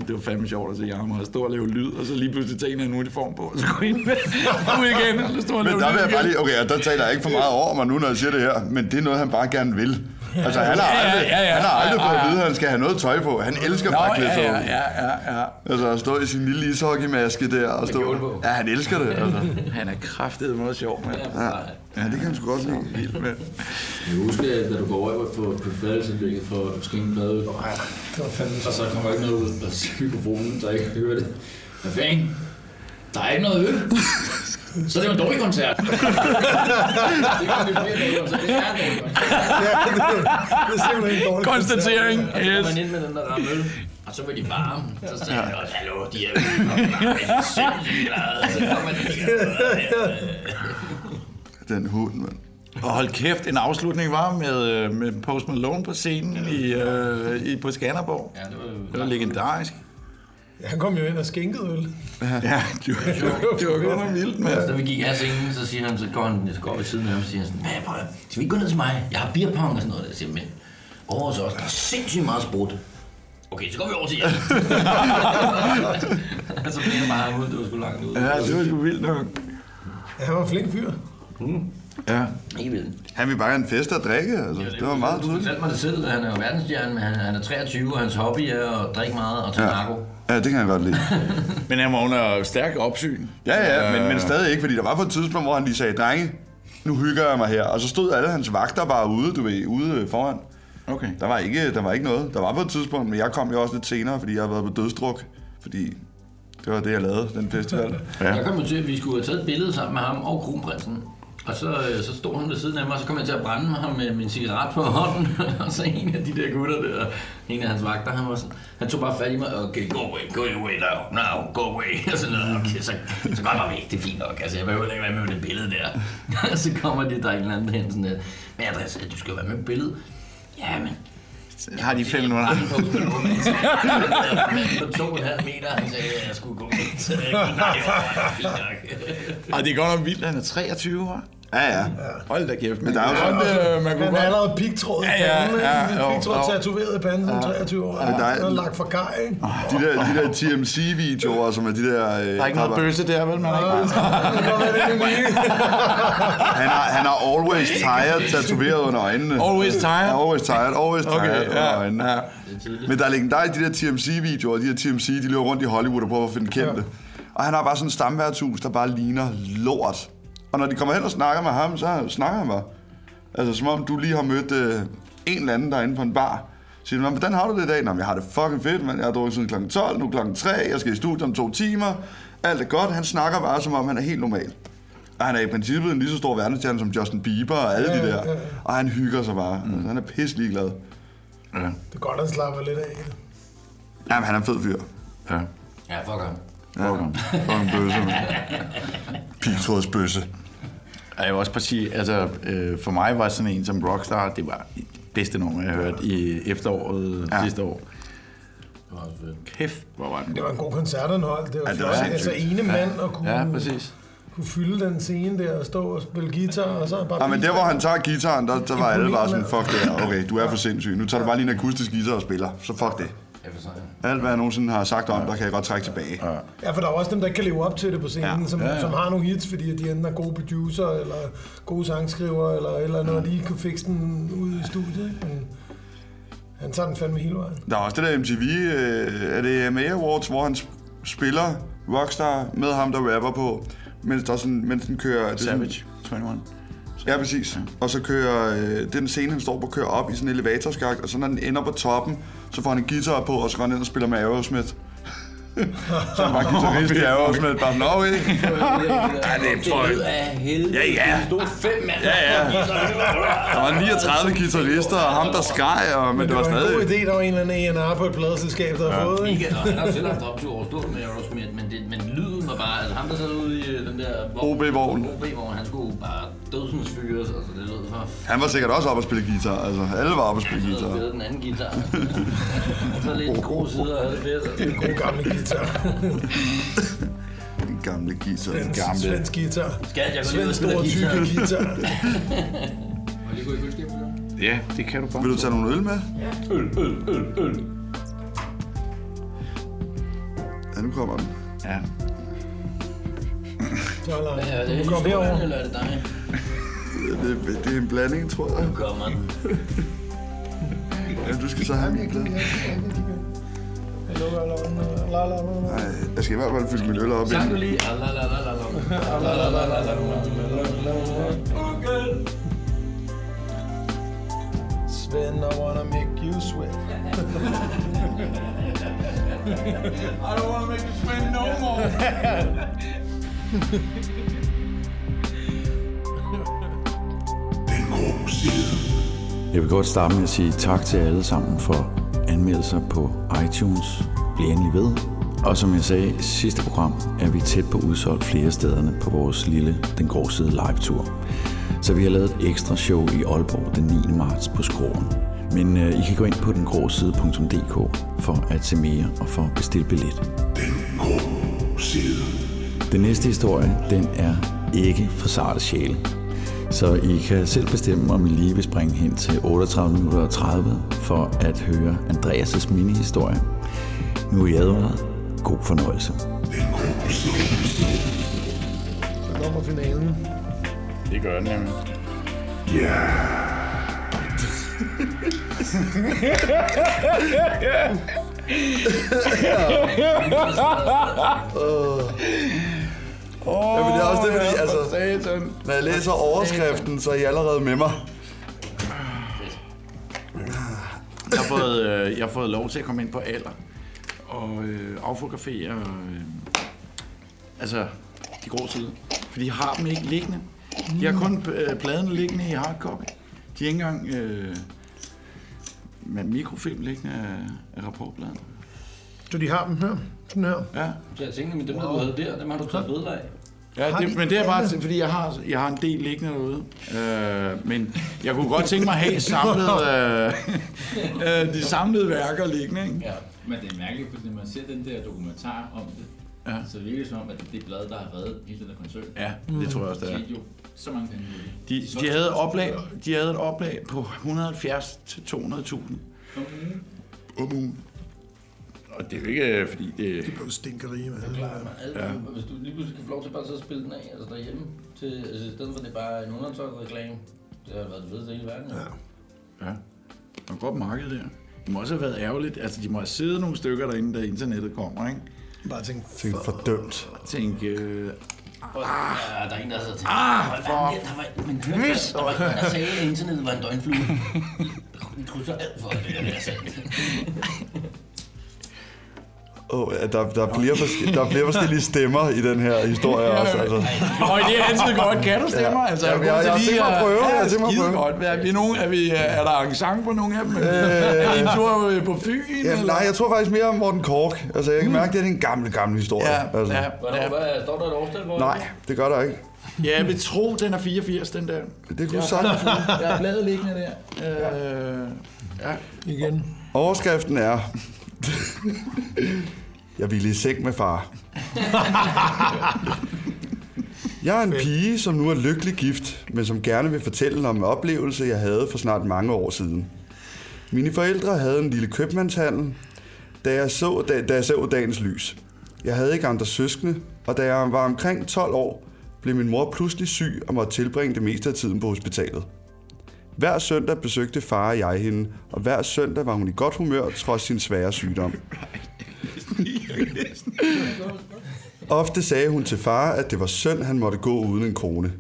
det var fandme sjovt at se ham og stå og lave lyd, og så lige pludselig tage en eller anden uniform på, og så gå ind ud igen, og stå og Men lave der vil jeg bare lige, okay, og der taler jeg ikke for meget over mig nu, når jeg siger det her, men det er noget, han bare gerne vil. Altså, han har Ja, ja, aldrig, ja, ja. han har aldrig Ja, fået ja. at vide, at han skal have noget tøj på. Han elsker klæde ja, sig ja, ud. ja, ja, ja. Altså, at stå i sin lille ishockeymaske der og stå... Ja, han elsker det, altså. Han er kraftet meget sjov, mand. Ja, ja det kan han sgu godt lide. Vildt, mand. Jeg husker, at da du går over på, på fredagsanlægget for at skænke ud, Det var fandme og så kommer ikke noget ud af mikrofonen, så jeg ikke hører det. Hvad fanden? Der er ikke noget øl. Så det var en dårlig koncert. det kan vi flere så det er en dårlig koncert. Ja, det, det er simpelthen en dårlig Konstatering. Og så Yes. kommer man ind med den der ramme og så var de varme. Så sagde jeg, "Nå, hallo, de er sindssygt. Så kommer de Den hund, mand. Og hold kæft, en afslutning var med, øh, med Post Malone på scenen i, øh, i, på Skanderborg. Ja, det var Det var legendarisk. Ja, Han kom jo ind og skænkede øl. Ja, det var, det var godt nok vildt, mand. Så vi gik af scenen, så siger han, så går han så går ved siden af ham, og siger han sådan, hvad, skal vi ikke gå ned til mig? Jeg har beer pong og sådan noget. Jeg siger, men over hos os, der er sindssygt meget sprut. Okay, så går vi over til jer. så blev han bare ud, det var sgu langt ud. Ja, det var sgu vildt nok. Ja, han var flink fyr. Ja. Helt vildt. Han vil bare have en fest og drikke, altså. Det var meget Du tydeligt. fortalte mig det selv, han er jo verdensstjerne, men han, han er 23, og hans hobby er at drikke meget og tage Ja. narko. Ja, det kan jeg godt lide. Men han var under stærk opsyn. Ja, ja, men, men Øh, stadig ikke, fordi der var på et tidspunkt, hvor han lige sagde, drenge, nu hygger jeg mig her. Og så stod alle hans vagter bare ude, du ved, ude foran. Okay. Der var ikke, der var ikke noget. Der var på et tidspunkt, men jeg kom jo også lidt senere, fordi jeg havde været på dødsdruk. Fordi det var det, jeg lavede, den festival. Ja. Jeg kom jo til, at vi skulle have taget et billede sammen med ham og kronprinsen. Og så, øh, så stod han ved siden af mig, og så kom jeg til at brænde ham med min cigaret på hånden. og så en af de der gutter der, en af hans vagter, han, var sådan, han tog bare fat i mig, okay, go away, go away now, now, go away. Og sådan noget, okay, så, så går jeg bare væk, det er fint nok, altså jeg behøver ikke være med på det billede der. og så kommer de, der en eller anden hen sådan der, men Andreas, du skal jo være med på billedet. Ja, men så Har de fem minutter? på to og en halv meter, han sagde, at jeg skulle gå væk. Så jeg nej, det. Og det er godt nok vildt, han er 23 år. Ja, ja. Hold da kæft. Men der er jo sådan, øh, man kunne Han godt... er allerede pigtråd i Ja, ja, ja, jo, Pigtråd tatoveret i panden som 23 år. Men der er- Han er lagt for kaj, ikke? De der, de der TMC-videoer, som er de der... Øh, Der er ikke noget bøsse der, vel? Man er ikke... Er han, har, han har always tired tatoveret under øjnene. Always tired? Ja, always tired, always tired Okay, under ja, øjnene. ja. Men der er legendarisk de der TMC-videoer, de der TMC, de løber rundt i Hollywood og prøver at finde kendte. Og han har bare sådan et stamværtshus, der bare ligner lort. Og når de kommer hen og snakker med ham, så snakker han bare. Altså som om du lige har mødt øh, en eller anden derinde på en bar. Så siger "Nå, hvordan har du det i dag? Nå, men jeg har det fucking fedt, men jeg har drukket siden kl. 12, nu kl. 3, jeg skal i studiet om to timer. Alt er godt. Han snakker bare, som om han er helt normal. Og han er i princippet en lige så stor verdensstjerne som Justin Bieber og alle de der. Og han hygger sig bare. Altså, han er pisselig glad. Ja. Det er godt, at han slapper lidt af. Jamen, han er en fed fyr. ja. Ja, fuck ham. Ja, fucking bøsse, mand. Pigtrådsbøsse. Og jeg vil også bare sige, altså, øh, for mig var sådan en som Rockstar, det var det bedste nummer, jeg har hørt i efteråret Ja. ja. sidste år. Det var også fedt. Kæft, hvor var den Det var en god koncertanhold. Det var, Ja, ja, det var. Altså ene mand og kunne, Ja, præcis. kunne fylde den scene der og stå og spille guitar, og så bare... Ja, men der, hvor han tager gitaren, der, der var alle bare sådan, fuck det her. Okay, du er for sindssyg. Nu tager du bare lige en akustisk guitar og spiller. Så fuck det. Ja. Alt, hvad jeg nogensinde har sagt om, der kan jeg godt trække tilbage. Ja, for der er også dem, der ikke kan leve op til det på scenen, Ja. ja. Som, Ja, ja, ja. ja. som har nogle hits, fordi de enten er gode producer, eller gode sangskriver, eller eller andet, og de kunne fikse den ud i studiet. Ikke? Men han tager den fandme hele vejen. Der er også det der MTV, øh, er det AMA Awards, hvor han sp- spiller Rockstar med ham, der rapper på, mens, der er sådan, mens den kører... det er sådan- Savage 21. Ja, præcis. Og så kører øh, den scene, han står på, kører op i sådan en elevatorskagt, og så når den ender på toppen, så får han en guitar på, og så går han ind og spiller med Aerosmith. så er han bare guitarist i Aerosmith, bare sådan, okay. Ja, det er af helvede. Ja, ja. Der stod fem mand. Ja, ja. Der var 39 guitarister, og ham der skreg, og, men, Men det var en god stadig... idé, der var en eller anden A&R på et pladeselskab, der har fået. Ikke? Han har selv haft optur over stort med Aerosmith, men, det, men lyden var bare, altså ham der sad ude i den der OB-vogn. OB-vogn, han skulle bare dødsens fyres, altså det lød for Han var sikkert også oppe at spille guitar, altså alle var oppe at spille guitar. ved den anden guitar. så lidt de gode sider og havde det fedt. altså. God gamle guitar. Den gamle guitar. Den Svensk, gamle. svensk guitar. Skat, jeg går lige og store, guitar. tykke guitar. Må jeg lige gå i køleskabet? Ja, det kan du bare. Vil du tage nogle øl med? Øl, øl, øl, øl. Ja, nu kommer den. Ja. Så Ja, det er kom historien, herover. eller er det dig? Det, det er en blanding, tror jeg. Nu kommer den. Ja, du skal så have min la. Nej, jeg skal i hvert fald fylde min øl op. Sang du lige? Svend, I wanna make you sweat. I don't want to make you spend no more. Jeg vil godt starte med at sige tak til alle sammen for anmeldelser på iTunes. Bliv endelig ved. Og som jeg sagde i sidste program, er vi tæt på udsolgt flere stederne på vores lille Den Grå Side live-tur. Så vi har lavet et ekstra show i Aalborg den 9. marts på Skroen. Men øh, I kan gå ind på dengråside.dk for at se mere og for at bestille billet. Den grå side. Den næste historie, den er ikke for sarte sjæle. Så I kan selv bestemme, om I lige vil springe hen til 38 minutter og 30 for at høre Andreas' mini-historie. Nu er I advaret. God fornøjelse. Så kommer finalen. Det gør den nemlig. Ja. Ja, men det er også det, fordi, altså, Satan. når jeg læser overskriften, så er I allerede med mig. Jeg har, fået, øh, jeg har fået lov til at komme ind på alder og øh, affotografere øh, altså de grå sider. For de har dem ikke liggende. De har kun øh, pladen liggende i hardcopy. De har ikke engang øh, med mikrofilm liggende af, af rapportbladen. Så de har dem her. Sådan her. Ja, Så jeg tænkte, men dem, der du havde der, dem har du taget billeder af. Ja, det, de men det er bare, fordi jeg har, jeg har en del liggende derude. Øh, men jeg kunne godt tænke mig at have samlet, øh, øh, de samlede værker liggende. Ikke? Ja, men det er mærkeligt, fordi når man ser den der dokumentar om det, Ja. så virker det som om, at det er det blad, der har reddet hele den der koncern. Ja, det tror jeg også, det er. De så mange penge. De, de, havde oplag, de havde et oplag på 170 til 200.000 Om ugen. Og det er jo ikke, øh, fordi det... De blev stinkerige med man, alle, ja. Hvis du lige pludselig kan få lov til bare at spille den af, altså derhjemme, til, altså i stedet for at det bare er en undertøjet reklame, det har været det fedeste i hele verden. Ja. Ja, der er godt marked der. Det må også have været ærgerligt. Altså, de må have siddet nogle stykker derinde, da internettet kommer, ikke? Bare tænk, Tænk fordømt. Tænk, øh, Og, ja, der er en, der sidder til. Ah, for der var, men der, der var en, der sagde, at internettet var en døgnflue. Jeg krydser alt for det, er sandt. Oh, ja, der, der, er flere forske- der er flere forskellige stemmer i den her historie også. Altså. Og det er altid godt. Kan du stemmer? Ja. Altså, Ja, jeg, jeg- jeg har prøve. Jeg har Ja, tænkt mig at skide prøve. godt. Er, vi nogen, er, vi, er der arrangement på nogle af dem? Er det en tur øh, på Fyn? Ja, eller? nej, jeg tror faktisk mere om Morten Kork. Altså, jeg kan mærke, det er en gammel, gammel historie. Ja, altså. ja, ja. hvad, står der et årstal for? Nej, det gør der ikke. ja, jeg vil tro, den er 84, den der. Det kunne sagtens. Jeg har bladet liggende der. Øh, ja. igen. Overskriften er... jeg ville i seng med far. Jeg er en pige, som nu er lykkelig gift, men som gerne vil fortælle om en oplevelse, jeg havde for snart mange år siden. Mine forældre havde en lille købmandshandel, da jeg så, da, da jeg så dagens lys. Jeg havde ikke andre søskende, og da jeg var omkring 12 år, blev min mor pludselig syg og måtte tilbringe det meste af tiden på hospitalet. Hver søndag besøgte far og jeg hende, og hver søndag var hun i godt humør trods sin svære sygdom. Ofte sagde hun til far, at det var synd, han måtte gå uden en kone.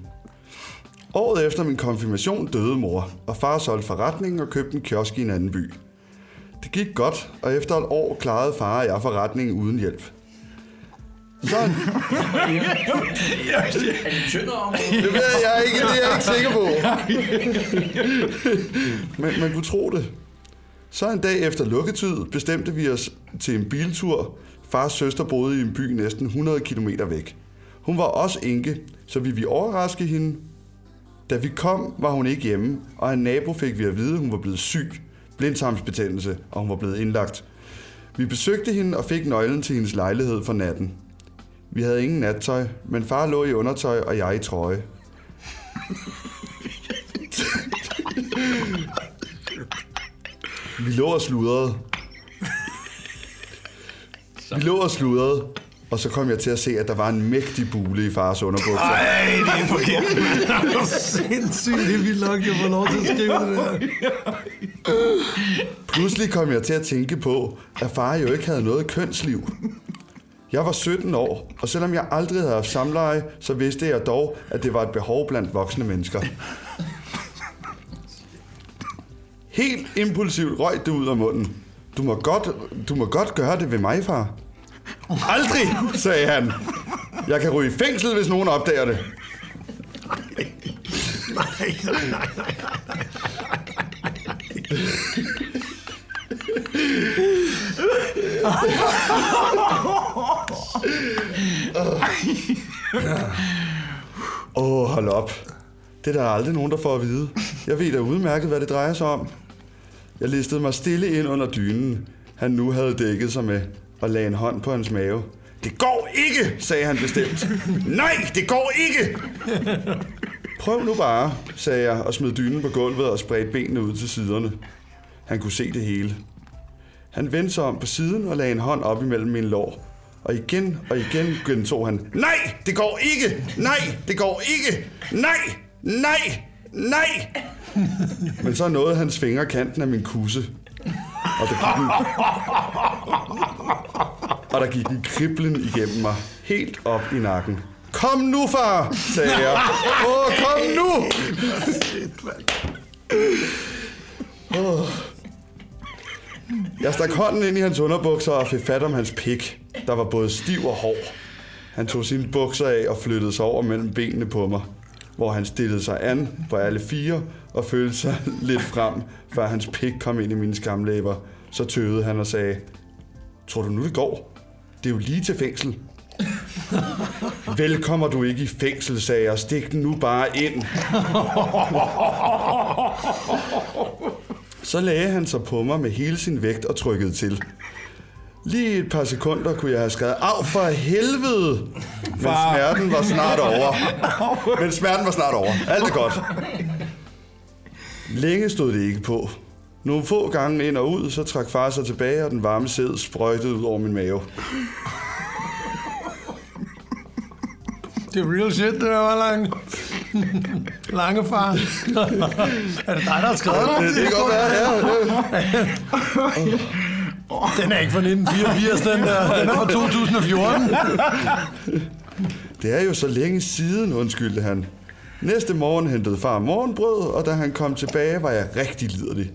Året efter min konfirmation døde mor, og far solgte forretningen og købte en kiosk i en anden by. Det gik godt, og efter et år klarede far og jeg forretningen uden hjælp. Så, Er det tyndere om? det ved jeg ikke, det er jeg ikke sikker på. Men man kunne tro det. Så en dag efter lukketid bestemte vi os til en biltur. Fars søster boede i en by næsten 100 km væk. Hun var også enke, så vi ville overraske hende. Da vi kom, var hun ikke hjemme, og en nabo fik vi at vide, at hun var blevet syg, blindtarmsbetændelse, og hun var blevet indlagt. Vi besøgte hende og fik nøglen til hendes lejlighed for natten. Vi havde ingen nattøj, men far lå i undertøj, og jeg i trøje. Vi lå og sludrede. Vi lå og sludrede, og så kom jeg til at se, at der var en mægtig bule i fars underbukser. Ej, det er forkert. Det er sindssygt. Det er vildt nok, jeg får lov til at skrive det der. Pludselig kom jeg til at tænke på, at far jo ikke havde noget kønsliv. Jeg var 17 år, og selvom jeg aldrig havde haft samleje, så vidste jeg dog, at det var et behov blandt voksne mennesker. Helt impulsivt røg det ud af munden. Du må godt, du må godt gøre det ved mig, far. Aldrig, sagde han. Jeg kan ryge i fængsel, hvis nogen opdager det. Nej, nej, nej, nej. Åh, oh, hold op. Det er der aldrig nogen, der får at vide. Jeg ved da udmærket, hvad det drejer sig om. Jeg listede mig stille ind under dynen, han nu havde dækket sig med, og lagde en hånd på hans mave. Det går ikke, sagde han bestemt. Nej, det går ikke! Prøv nu bare, sagde jeg og smed dynen på gulvet og spredte benene ud til siderne. Han kunne se det hele. Han vendte sig om på siden og lagde en hånd op imellem mine lår. Og igen og igen gentog han, Nej, det går ikke! Nej, det går ikke! Nej, nej, nej! Men så nåede hans fingre kanten af min kusse. Og der gik en, og der gik en kriblen igennem mig, helt op i nakken. Kom nu, far, sagde jeg. Åh, kom nu! Åh. Jeg stak hånden ind i hans underbukser og fik fat om hans pik, der var både stiv og hård. Han tog sine bukser af og flyttede sig over mellem benene på mig, hvor han stillede sig an på alle fire og følte sig lidt frem, før hans pik kom ind i mine skamlæber. Så tøvede han og sagde, tror du nu det går? Det er jo lige til fængsel. Vel kommer du ikke i fængsel, sagde jeg. Stik den nu bare ind. Så lagde han sig på mig med hele sin vægt og trykkede til. Lige et par sekunder kunne jeg have skrevet, af for helvede! Men smerten var snart over. Men smerten var snart over. Alt er godt. Længe stod det ikke på. Nogle få gange ind og ud, så trak far sig tilbage, og den varme sæd sprøjtede ud over min mave. Det er real shit, det der var lang. Lange far. er det dig, der har skrevet Det, det kan godt være, ja. Den er ikke fra 1984, den der. Den er fra 2014. Det er jo så længe siden, undskyldte han. Næste morgen hentede far morgenbrød, og da han kom tilbage, var jeg rigtig liderlig.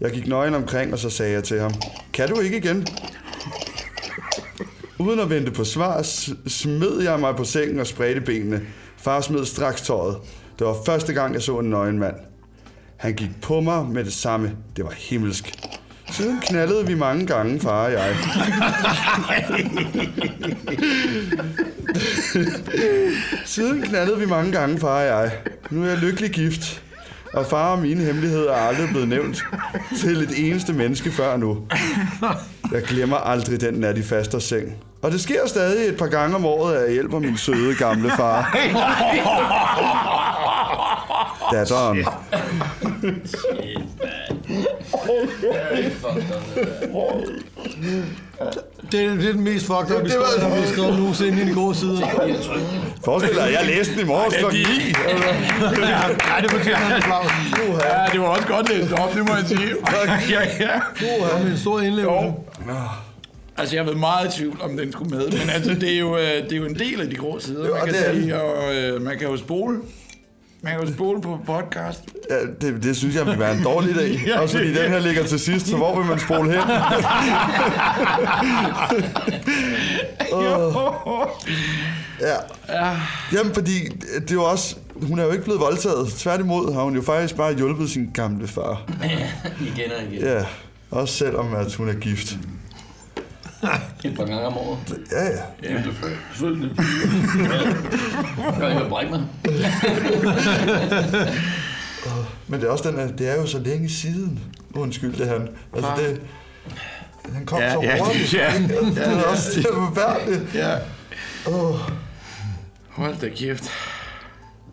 Jeg gik nøgen omkring, og så sagde jeg til ham, kan du ikke igen? Uden at vente på svar, smed jeg mig på sengen og spredte benene. Far smed straks tøjet. Det var første gang, jeg så en nøgen mand. Han gik på mig med det samme. Det var himmelsk. Siden knaldede vi mange gange, far og jeg. Siden knaldede vi mange gange, far og jeg. Nu er jeg lykkelig gift. Og far og mine hemmeligheder er aldrig blevet nævnt til et eneste menneske før nu. Jeg glemmer aldrig den nat i faster seng. Og det sker stadig et par gange om året, at jeg hjælper min søde gamle far. Datteren. Det er, det er den mest fucked up det var- historie, der er skrevet nogensinde i de gode sider. Forestil dig, jeg læste den i morges kl. 9. Ja, det fortjener en applaus. Ja, det var også godt læst op, det må jeg sige. ja, ja. Det er en stor indlevelse. Altså, jeg har været meget i tvivl, om den skulle med, men altså, det er jo, øh, det er jo en del af de grå sider, man kan sige, og øh, man kan jo spole. Man kan jo spole på podcast. Ja, det, det synes jeg vil være en dårlig idé. Ja, Også fordi den her ligger til sidst, så hvor vil man spole hen? Ja. Ja. Jamen, fordi det er jo også... Hun er jo ikke blevet voldtaget. Tværtimod har hun jo faktisk bare hjulpet sin gamle far. igen og igen. Ja, også selvom at hun er gift. Et par gange om året. Ja, ja. Ja, selvfølgelig. Jeg kan brække mig. Men det er også den, at det er jo så længe siden. Undskyld, det han. Altså, det... Han kom Ja, så ja, hurtigt. ja. det er også det er forfærdeligt. Ja. Åh. Hold da kæft.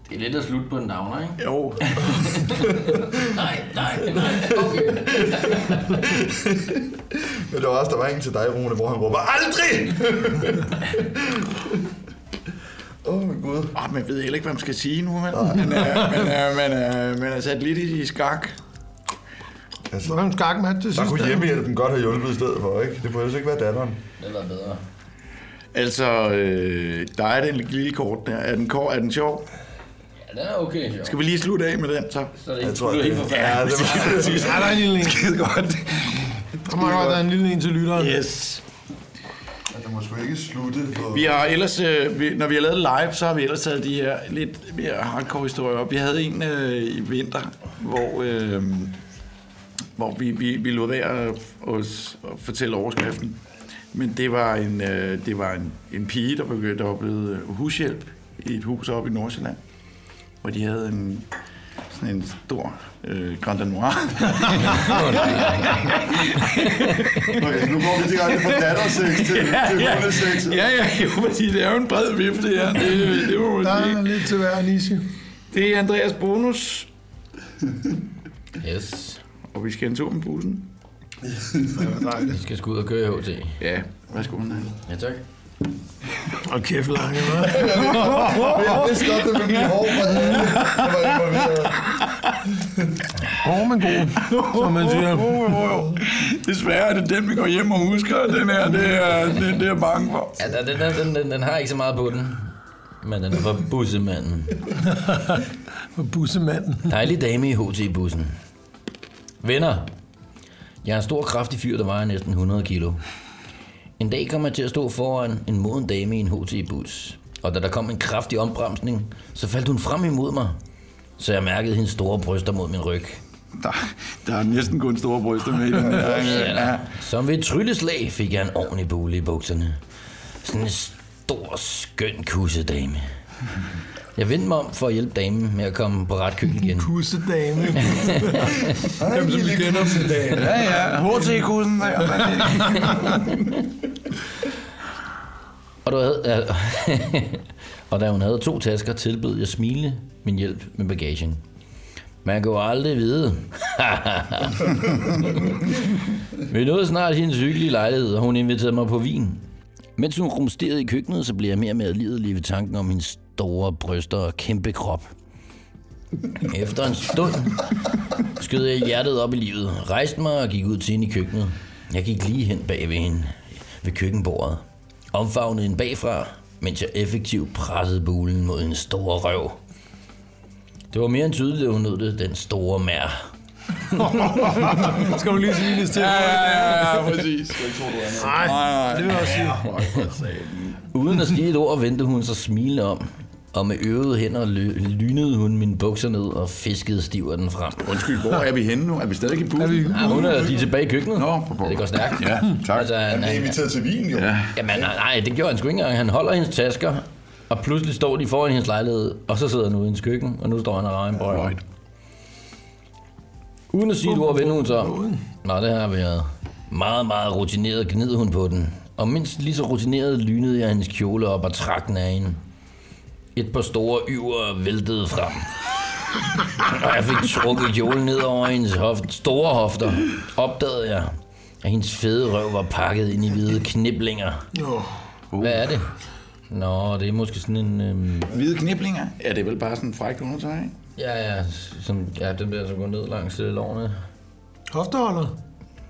Det er lidt at slutte på en downer, ikke? Jo. nej, nej, nej. Okay. Men det var også, der var en til dig, Rune, hvor han råber, aldrig! Åh, oh, min gud. Oh, man ved heller ikke, hvad man skal sige nu, men man er, man er, man er, man er sat lidt i skak. Altså, Så er en skakmat til der sidst. kunne hjemmehjælpen godt have hjulpet i stedet for, ikke? Det burde ikke være datteren. Det var bedre. Altså, øh, der er den lille kort der. Er den, kort, er den sjov? Ja, den er okay, sjov. Skal vi lige slutte af med den, så? Så er det Jeg ikke tror, du er det- ja, det var præcis. Ja, der er en lille en. Skide godt. Der må godt være en lille en til lytteren. Yes. Men det må sgu ikke slutte på... Vi har ellers, øh, vi, når vi har lavet live, så har vi ellers taget de her lidt mere hardcore historier op. Vi havde en øh, i vinter, hvor, øh, hvor vi, vi, vi lod være at, at, at fortælle overskriften. Men det var en, øh, det var en, en pige, der, begyndte, der var blevet hushjælp i et hus oppe i Nordsjælland, hvor de havde en, sådan en stor øh, Grand Noir. Okay, nu går vi direkte fra dattersex til, til hundesex. ja, ja, jo, fordi det er jo en bred vifte her. Det, det må man Der sige. er lidt til hver niche. Det er Andreas Bonus, Yes. og vi skal en tur med bussen. Vi skal sgu ud og køre i HT. Ja, værsgo. Ja, tak. Og kæft lange, hva'? Jeg vidste godt, det ville blive hårdt for hende. Jeg var involveret. Hård, men god, som man siger. Desværre er det den, vi går hjem og husker. Den her, det er, det, det er jeg bange for. Ja, den, den, den, den, den har ikke så meget på den. Men den er fra bussemanden. For bussemanden. Dejlig dame i HT-bussen. Venner. Jeg er en stor, kraftig fyr, der vejer næsten 100 kilo. En dag kom jeg til at stå foran en moden dame i en HT-bus. Og da der kom en kraftig ombremsning, så faldt hun frem imod mig. Så jeg mærkede hendes store bryster mod min ryg. Der, der er næsten kun store bryster med i den her. Ja. Som ved et trylleslag fik jeg en ordentlig bule i bukserne. Sådan en stor, skøn kussedame. Jeg vendte mig om for at hjælpe damen med at komme på ret køl igen. Pussedame. Dem, som vi kender dagen. Ja, ja. HT-kussen. Og, du havde, og da hun havde to tasker, tilbød jeg smilende min hjælp med bagagen. Man kan jo aldrig vide. Vi nåede snart hendes hyggelige lejlighed, og hun inviterede mig på vin. Mens hun rumsterede i køkkenet, så blev jeg mere og mere lidelig ved tanken om hendes store bryster og kæmpe krop. Efter en stund skød jeg hjertet op i livet, rejste mig og gik ud til hende i køkkenet. Jeg gik lige hen bag ved hende ved køkkenbordet. Omfavnede hende bagfra, mens jeg effektivt pressede bulen mod en stor røv. Det var mere end tydeligt, at hun nød det, den store mær. Skal du lige sige det til? Ja, ja, ja, præcis. Nej, nej. det vil jeg også sige. Uden at sige et ord, vendte hun sig smilende om. Og med øvede hænder lynede hun mine bukser ned og fiskede stiv af den frem. Undskyld, hvor er vi henne nu? Er vi stadig i bussen? Er vi- Ja, hun er, de er tilbage i køkkenet. Nå, på Ja, det går stærkt. Ja, tak. Altså, han, Han blev inviteret til vin, jo. Ja. jamen, nej, nej, det gjorde han sgu ikke engang. Han holder hendes tasker, og pludselig står de foran hendes lejlighed, og så sidder han ude i hendes køkken, og nu står han og rager en brød. Right. Uden at sige et ord, vendte hun om. Nå, det har været. Meget, meget rutineret gnid hun på den. Og mindst lige så rutineret lynede jeg hendes kjole op og trak den af hende. Et par store yver væltede frem. Og jeg fik trukket kjolen ned over hendes hoft, store hofter. Opdagede jeg, at hendes fede røv var pakket ind i hvide kniblinger. Hvad er det? Nå, det er måske sådan en... Øhm, Hvide kniblinger? Ja, det er vel bare sådan en frækt undertøj, ikke? ja, ja, som, ja, dem der, som går ned langs øh, lårene. Hofteholder.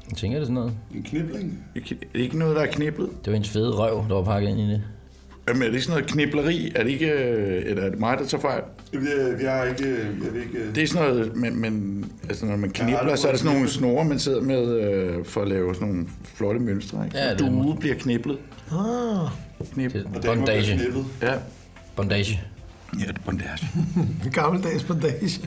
Jeg tænker, det er sådan noget. En knibling. Det er ikke noget, der er kniblet. Det var hendes fede røv, der var pakket ind i det. Jamen, er det sådan noget knibleri? Er det ikke... øh, Eller er det mig, der tager fejl? Vi, vi har ikke... Jeg vil ikke... Det er sådan noget, men, men altså, når man Jeg knibler, så er der sådan nogle snore, man sidder med øh, for at lave sådan nogle flotte mønstre. Ikke? Ja, er Due måske- bliver kniblet. Ah, Knib. Det Og er bondage. Ja. Bondage. Ja, det er bondage. gammeldags bondage.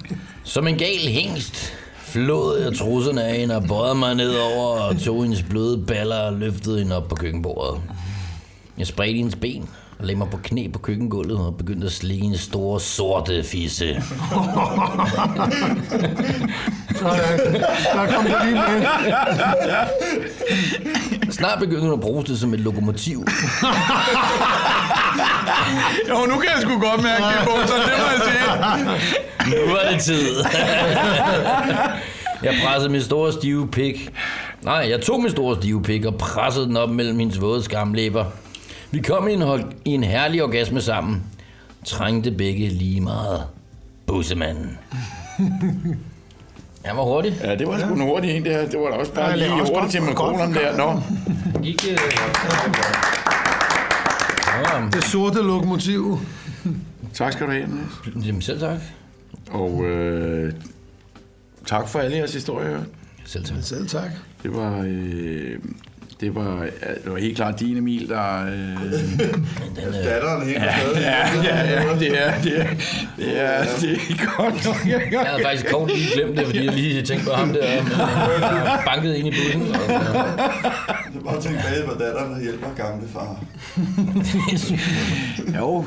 Som en gal hængst flåede jeg trusserne af hende og bøjede mig nedover og tog hendes bløde baller og løftede hende op på køkkenbordet. Jeg spredte hendes ben og lagde mig på knæ på køkkengulvet og begyndte at slikke hendes store sorte fisse. Sådan. Der kom det lige med. Snart begyndte hun at bruge det som et lokomotiv. Jo, nu kan jeg sgu godt mærke det på, så det må jeg sige. Nu er det tid. Jeg pressede min store stive pik. Nej, jeg tog min store stive pik og pressede den op mellem hendes våde skamlæber. Vi kom i en, i en herlig orgasme sammen. Trængte begge lige meget. Bussemanden. Han var hurtig. Ja, det var sgu en hurtig en, det her. Det var da også bare Ja, det lige også hurtigt til makronerne der. Nå, Gik, øh... ja, Det sorte lokomotiv. tak skal du have, Niels. jamen, selv tak. Og øh, tak for alle jeres historier. Selv tak. Selv tak. Det var, øh, det var, ja, det var helt klart din Emil, der... Øh, Datteren hænger stadig. ja, ja, ja, det er, det er, det er, det er godt nok. Jeg havde faktisk kort lige glemt det, fordi jeg lige tænkte på ham der, øh, banket ind i bussen. Og, Det er bare tænke bag, hvor datteren der hjælper gamle far. Jo,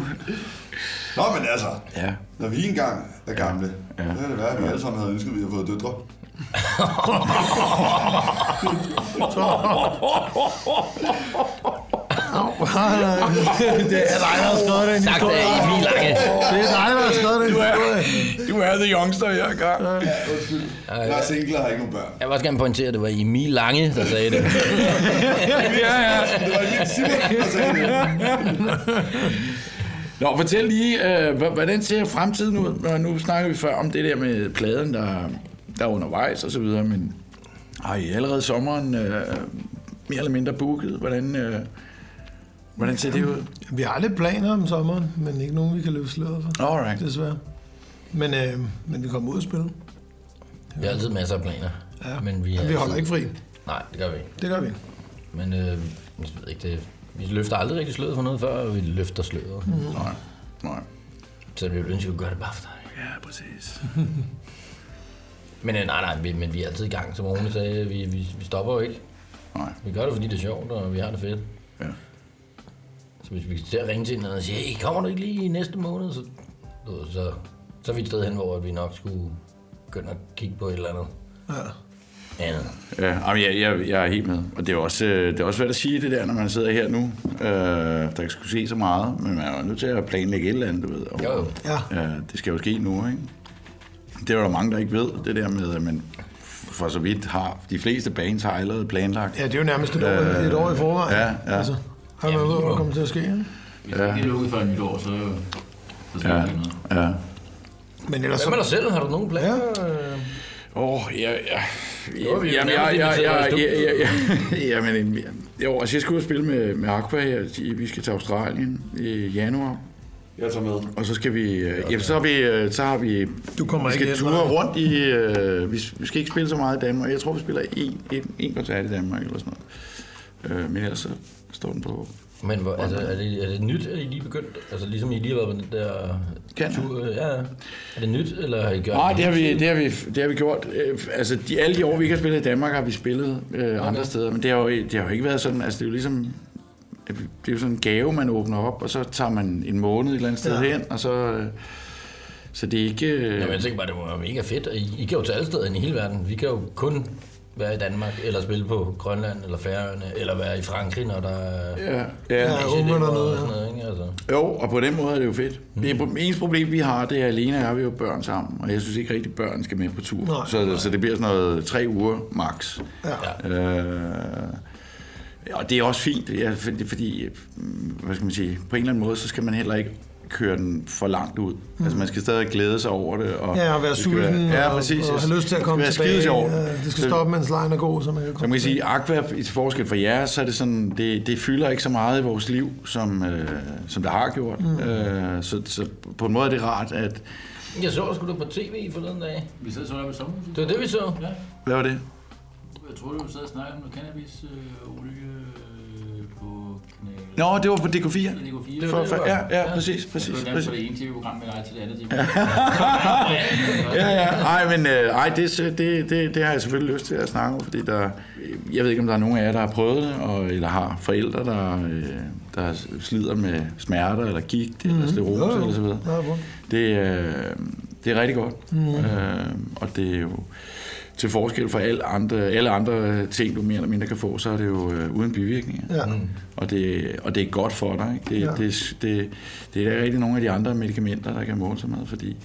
Nå, men altså, ja. når vi engang er gamle, ja. så kan det være, at vi alle sammen havde ønsket, at vi havde fået døtre. det er dig, der har skrevet den sagt historie. af Emil Lange. Det er dig, der har skrevet den historie. Du er the youngster, jeg er gang. Ja, undskyld. Jeg er single og har ikke nogen børn. Jeg vil også gerne pointere, at det var Emil Lange, der sagde det. Ja, ja. Det var Emil Simon, der sagde det. Nå, fortæl lige, øh, hvordan ser fremtiden ud? Nå, Nu snakker vi før om det der med pladen, der, der er undervejs og så videre, men har I allerede sommeren øh, mere eller mindre booket? Hvordan, øh, hvordan ser det ud? Vi har lidt planer om sommeren, men ikke nogen, vi kan løbe sløret for. Alright. Desværre. Men, øh, men vi kommer ud og spille. Vi har altid masser af planer. Ja. Men vi, Men vi holder altid... ikke fri. Nej, det gør vi ikke. Det gør vi. Men øh, jeg ved ikke, det... vi løfter aldrig rigtig sløret for noget før, og vi løfter sløret. Mm. Nej, nej. Så vi ville ønske, at vi kunne gøre det bare for dig. Ja, præcis. Men øh, nej, nej, vi, men vi er altid i gang, som Rune sagde. Vi, vi, vi stopper jo ikke. Nej. Vi gør det, fordi det er sjovt, og vi har det fedt. Ja. Så hvis vi ser ringe til hinanden og siger, hey, kommer du ikke lige i næste måned? Så, ved, så, så er vi et sted hen, hvor vi nok skulle begynde at kigge på et eller andet. Ja. andet. Ja, jamen, jeg, jeg, jeg er helt med. Og det er også, øh, det er også svært at sige det der, når man sidder her nu. Øh, der ikke skulle se så meget, men man er jo nødt til at planlægge et eller andet, du ved. Og, Jo, jo. Ja. Ja, det skal jo ske nu, ikke? Det er jo der mange, der ikke ved, det der med, at man for så vidt har, de fleste bands har allerede planlagt. Ja, det er jo nærmest et år, et år i forvejen. Ja, ja. Altså, har man ved, hvad kommer til at ske. Ikke? Hvis ja. det er lukket før nytår, så, så sker Ja, der ikke noget. ja. Men ellers Hvad med dig selv? Har du nogen planer? Ja. Åh, oh, ja, ja. Jamen, jeg, jeg, jeg, jamen, jo, altså jeg skal ud og spille med, med Aqua her. De- Vi skal til Australien i januar. Jeg tager med. Og så skal vi, øh, ja, så har vi, øh, så har vi, Du kommer vi ikke skal hjem, ture rundt i, øh, vi, vi skal ikke spille så meget i Danmark. Jeg tror, vi spiller en, en, en koncert i Danmark eller sådan noget. Øh, men ellers så står den på. Men hvor, altså, er, det, er det nyt, at I lige begyndt? Altså ligesom I lige har været på den der Kan tur? Ja, ja. Er det nyt, eller har I gjort Nej, det har vi, det har vi, det har vi gjort. Øh, Altså, de, alle de år, vi ikke har spillet i Danmark, har vi spillet øh, andre steder. Men det har, jo, det har jo ikke været sådan, altså det er jo ligesom, det er jo sådan en gave, man åbner op, og så tager man en måned et eller andet sted Ja. hen, og så, øh, så det er ikke... øh, Jamen, jeg tænker bare, det må være mega fedt. og I, I kan jo til alle steder i hele verden. Vi kan jo kun være i Danmark, eller spille på Grønland, eller Færøerne, eller være i Frankrig, når der er... Ja, ja. Ja, Asialemmer unge og dernede, sådan ja. noget, ikke? Altså. Jo, og på den måde er det jo fedt. Det er, eneste problem, vi har, det er alene, er vi jo børn sammen. Og jeg synes ikke rigtig, børn skal med på tur. Nej. så, så det bliver sådan noget tre uger max. Ja. Øh, og det er også fint, ja, fordi, fordi, mm, hvad skal man sige, på en eller anden måde, så skal man heller ikke køre den for langt ud. Mm. Altså man skal stadig glæde sig over det. Og Ja, og være sulten ja, og, præcis. og have lyst til at komme det skal tilbage. Være sjovt. Det skal Så- stoppe, mens lejen er god, så man kan så komme man kan sige, Aqua, i forskel fra jer, så er det sådan, det, det fylder ikke så meget i vores liv, som, øh, som det har gjort. Mm. Øh, så, så på en måde er det rart, at... Jeg så sgu da på tv forleden dag. Vi sad så der ved sommerhuset. Det var det, vi så. Ja. Hvad var det? Jeg tror, du sad og snakkede om noget cannabis øh, øh. Nå, det var på DK4. Ja, det går fire. Det var For, det, for, det ja, var. ja, præcis, præcis. Jeg skulle præcis. det ene tv-program med dig til det andet tv Ja, ja. Ej, men øh, ej, det, det, det, det har jeg selvfølgelig lyst til at snakke om, fordi der, jeg ved ikke, om der er nogen af jer, der har prøvet det, og, eller har forældre, der, øh, der slider med smerter, eller gigt, eller sklerose, Jo, jo. eller så videre. Ja, Det, øh, det er rigtig godt. Mm. Øh, og det er jo... til forskel fra alle andre, alle andre ting, du mere eller mindre kan få, så er det jo øh, uden bivirkninger. Ja. Og, det, og det er godt for dig. Ikke? Det, Ja. det, det, det er der rigtig nogle af de andre medicamenter, der kan måle sig med, fordi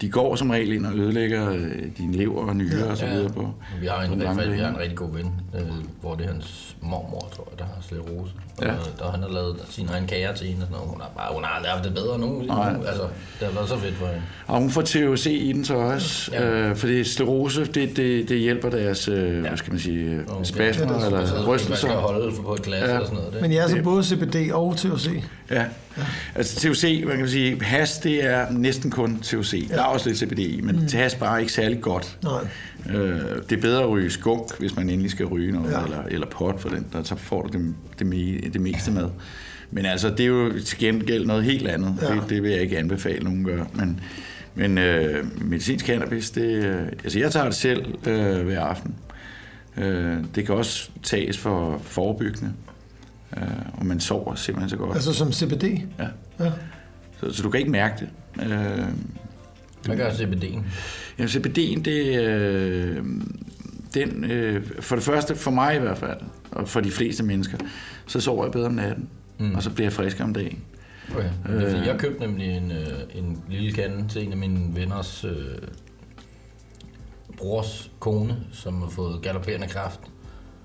de går som regel ind og ødelægger øh, din lever og nyrer ja. og så videre på. Vi har en, på fald, vi har en rigtig god ven, øh, hvor det er hans mormor, tror jeg, der har sklerose. Og Ja. der, han har lavet sin egen kager til hende og sådan noget. Hun har, bare, hun har aldrig haft det bedre nu. Nej. Altså, det har været så fedt for hende. Og hun får THC i den så også, Ja. øh, fordi sklerose, det, det, det hjælper deres, øh, ja. hvad skal man sige, øh, spasmer Ja, det er eller Man rystelser. skal holde på et glas Ja. eller sådan noget. Det. Men jeg er så både CBD og THC. Ja. Altså THC, man kan sige, hash, det er næsten kun THC. Der er også lidt CBD i, men mm. hash bare ikke særlig godt. Nej. Øh, det er bedre at ryge skunk, hvis man endelig skal ryge noget, Ja. ja. eller, eller pot for den, der, så får du det, det, me, det meste med. Men altså, det er jo til gengæld noget helt andet. Ja. Ja. Det, det vil jeg ikke anbefale nogen gøre. Men, men øh, medicinsk cannabis, det, øh, altså jeg tager det selv øh, hver aften. Øh, det kan også tages for forebyggende, øh, og man sover simpelthen så godt. Altså som CBD? Ja. Ja. Så, så du kan ikke mærke det. Øh, Hvad gør CBD'en? Jamen CBD'en, det øh, den, øh, for det første, for mig i hvert fald, og for de fleste mennesker, så sover jeg bedre om natten, Mm. og så bliver jeg frisk om dagen. Okay. Øh. jeg købte nemlig en, øh, en lille kande til en af mine venners øh, brors kone, som har fået galopperende kræft.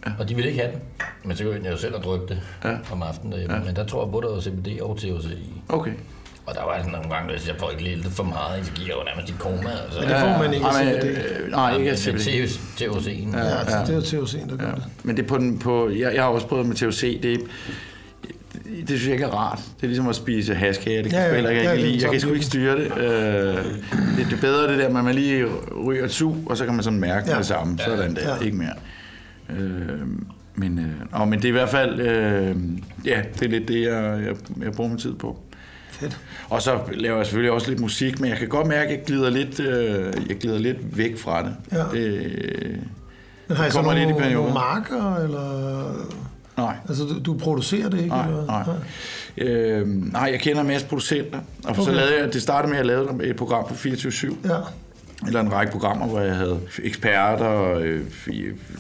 Ja. Og de ville ikke have den. Men så kunne jeg jo selv have drukket det Ja. om aftenen derhjemme. Ja. Ja. Men der tror jeg både, der var CBD og THC i. Okay. Og der var sådan nogle gange, hvis jeg får ikke lidt for meget, så giver jeg jo nærmest i koma. Altså. Men det får man ikke Ja, men, CBD. nej, ikke CBD. THC'en. Ja, Ja, altså, ja. det er THC'en, der gør det. Men det er på den, på, jeg, jeg har også prøvet med THC, det, det synes jeg ikke er rart. Det er ligesom at spise haskage, det kan Ja, ja, ja. ja, jeg Ja, ikke det er lide. Jeg kan sgu ikke styre det. Øh, det. Det er bedre det der, med, at man lige ryger et sug, og så kan man sådan mærke Ja. ja. det samme. Sådan der, Ja. ja. ikke mere. Øh, men, øh, åh, men det er i hvert fald, øh, ja, det er lidt det, jeg, jeg, jeg bruger min tid på. Fedt. Og så laver jeg selvfølgelig også lidt musik, men jeg kan godt mærke, at jeg glider lidt, øh, jeg glider lidt væk fra det. Ja. det Men har I så nogle, nogle marker, eller... Nej. Altså, du, du producerer det ikke? Nej, eller? nej. Øh, nej, jeg kender en masse producenter. Og okay. så lavede jeg, det startede med, at jeg lavede et program på 24-7. Ja. Eller en række programmer, hvor jeg havde eksperter, øh,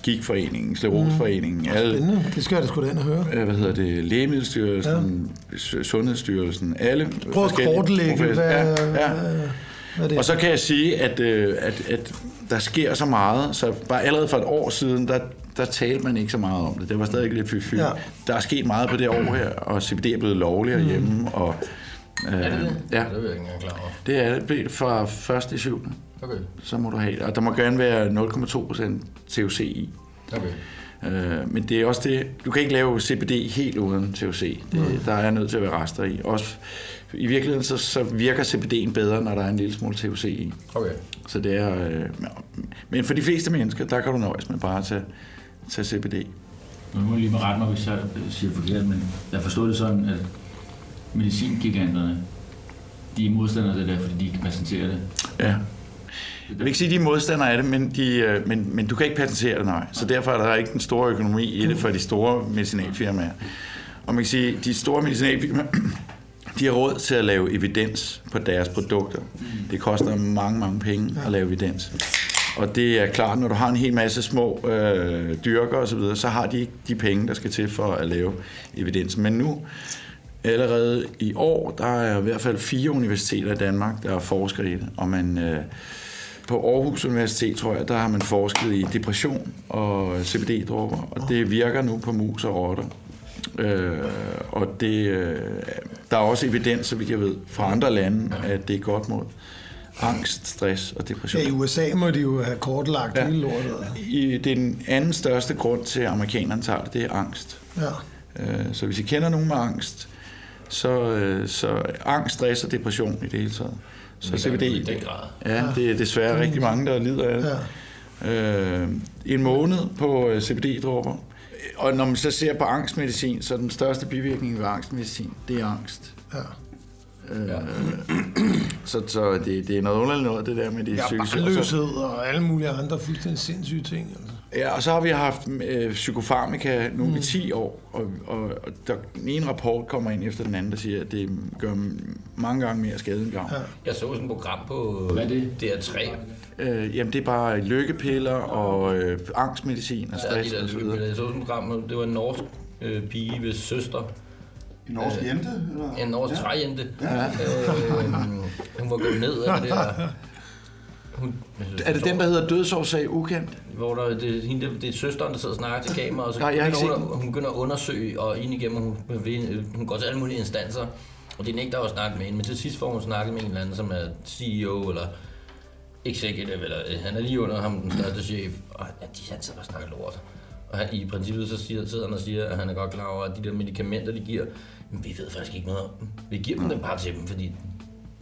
gigforeningen, Sleroseforeningen, mm. alle, Spændende. Det skal jeg da sgu da ind og høre. øh, hvad hedder det, Lægemiddelstyrelsen, ja. Sundhedsstyrelsen, alle Prøv at kortlægge, hvad, ja, ja. hvad det er. Og så kan jeg sige, at, øh, at, at der sker så meget, så bare allerede for et år siden, der, der talte man ikke så meget om det. Det var stadig lidt fy Ja. Der er sket meget på det år her, og CBD er blevet lovlig herhjemme. Og, øh, Er det det? Ja, Det er jeg ikke engang klar over. det er det blevet fra 1. i 7. Okay. Så må du have Og der må gerne være 0,2% THC i. Okay. Øh, men det er også det, du kan ikke lave CBD helt uden THC. Det, der er nødt til at være rester i. Også, I virkeligheden så, så virker CBD'en bedre, når der er en lille smule THC i. Okay. Så det er, øh, men for de fleste mennesker, der kan du nøjes med bare at tage, tage CBD. Nu må jeg lige rette mig, hvis jeg siger forkert, men jeg forstod det sådan, at medicingiganterne, de er modstandere af det der, fordi de ikke patenterer det. Ja. Jeg vil ikke sige, at de er modstandere af det, men, de, øh, men, men du kan ikke patentere det, nej. Så derfor er der ikke den store økonomi i det for de store medicinalfirmaer. Og man kan sige, at de store medicinalfirmaer, de har råd til at lave evidens på deres produkter. Det koster mange, mange penge at lave evidens. Og det er klart, når du har en hel masse små øh, dyrker osv., så, videre, så har de ikke de penge, der skal til for at lave evidens. Men nu, allerede i år, der er i hvert fald fire universiteter i Danmark, der er forsker i det. Og man, øh, på Aarhus Universitet, tror jeg, der har man forsket i depression og CBD-dropper, og det virker nu på mus og rotter. Øh, og det, øh, der er også evidens, så vidt jeg ved, fra andre lande, at det er godt mod angst, stress og depression. Ja, i USA må de jo have kortlagt ja. hele lortet. I, det er den anden største grund til, at amerikanerne tager det, det er angst. Ja. Øh, Så hvis I kender nogen med angst, så, øh, så angst, stress og depression i det hele taget. Så CBD, det i den grad. ja, det er desværre rigtig mange, der lider af det. Ja. Øh, en måned på øh, CBD-dråber. Og når man så ser på angstmedicin, så er den største bivirkning ved angstmedicin, det er angst. Ja. Øh, så så det, det er noget underligt noget, det der med de Ja, psykiske... barnløshed og alle mulige andre fuldstændig sindssyge ting. Altså. Ja, og så har vi haft øh, psykofarmika nu mm. i 10 år, og, og, og der, den ene rapport kommer ind efter den anden, der siger, at det gør mange gange mere skade end gavn. Ja. Jeg så sådan et program på Hvad er det? DR3, Øh, jamen, det er bare lykkepiller og øh, angstmedicin og Ja, de stress der og så videre. Jeg så sådan et program, det var en norsk øh, pige ved søster. En norsk Øh, jente? Eller? En norsk Ja. træjente. Ja. Øh, hun var gået ned af det der... Hun, Er det den, der hedder dødsårsag ukendt? Hvor der, det, hende, der- det er søsteren, der sidder og snakker til kamera, og så Nej, jeg har set hun, hun begynder at undersøge, og ind igennem, hun, hun går til alle mulige instanser, og det nægter at snakke med hende, men til sidst får hun snakket med en eller anden, som er CEO, eller executive, eller øh, han er lige under ham, den største chef, og ja, de han sidder bare og snakker lort. Og han, i princippet så siger, sidder han og siger, at han er godt klar over, at de der medicamenter, de giver, vi ved faktisk ikke noget om dem. Vi giver dem dem bare til dem, fordi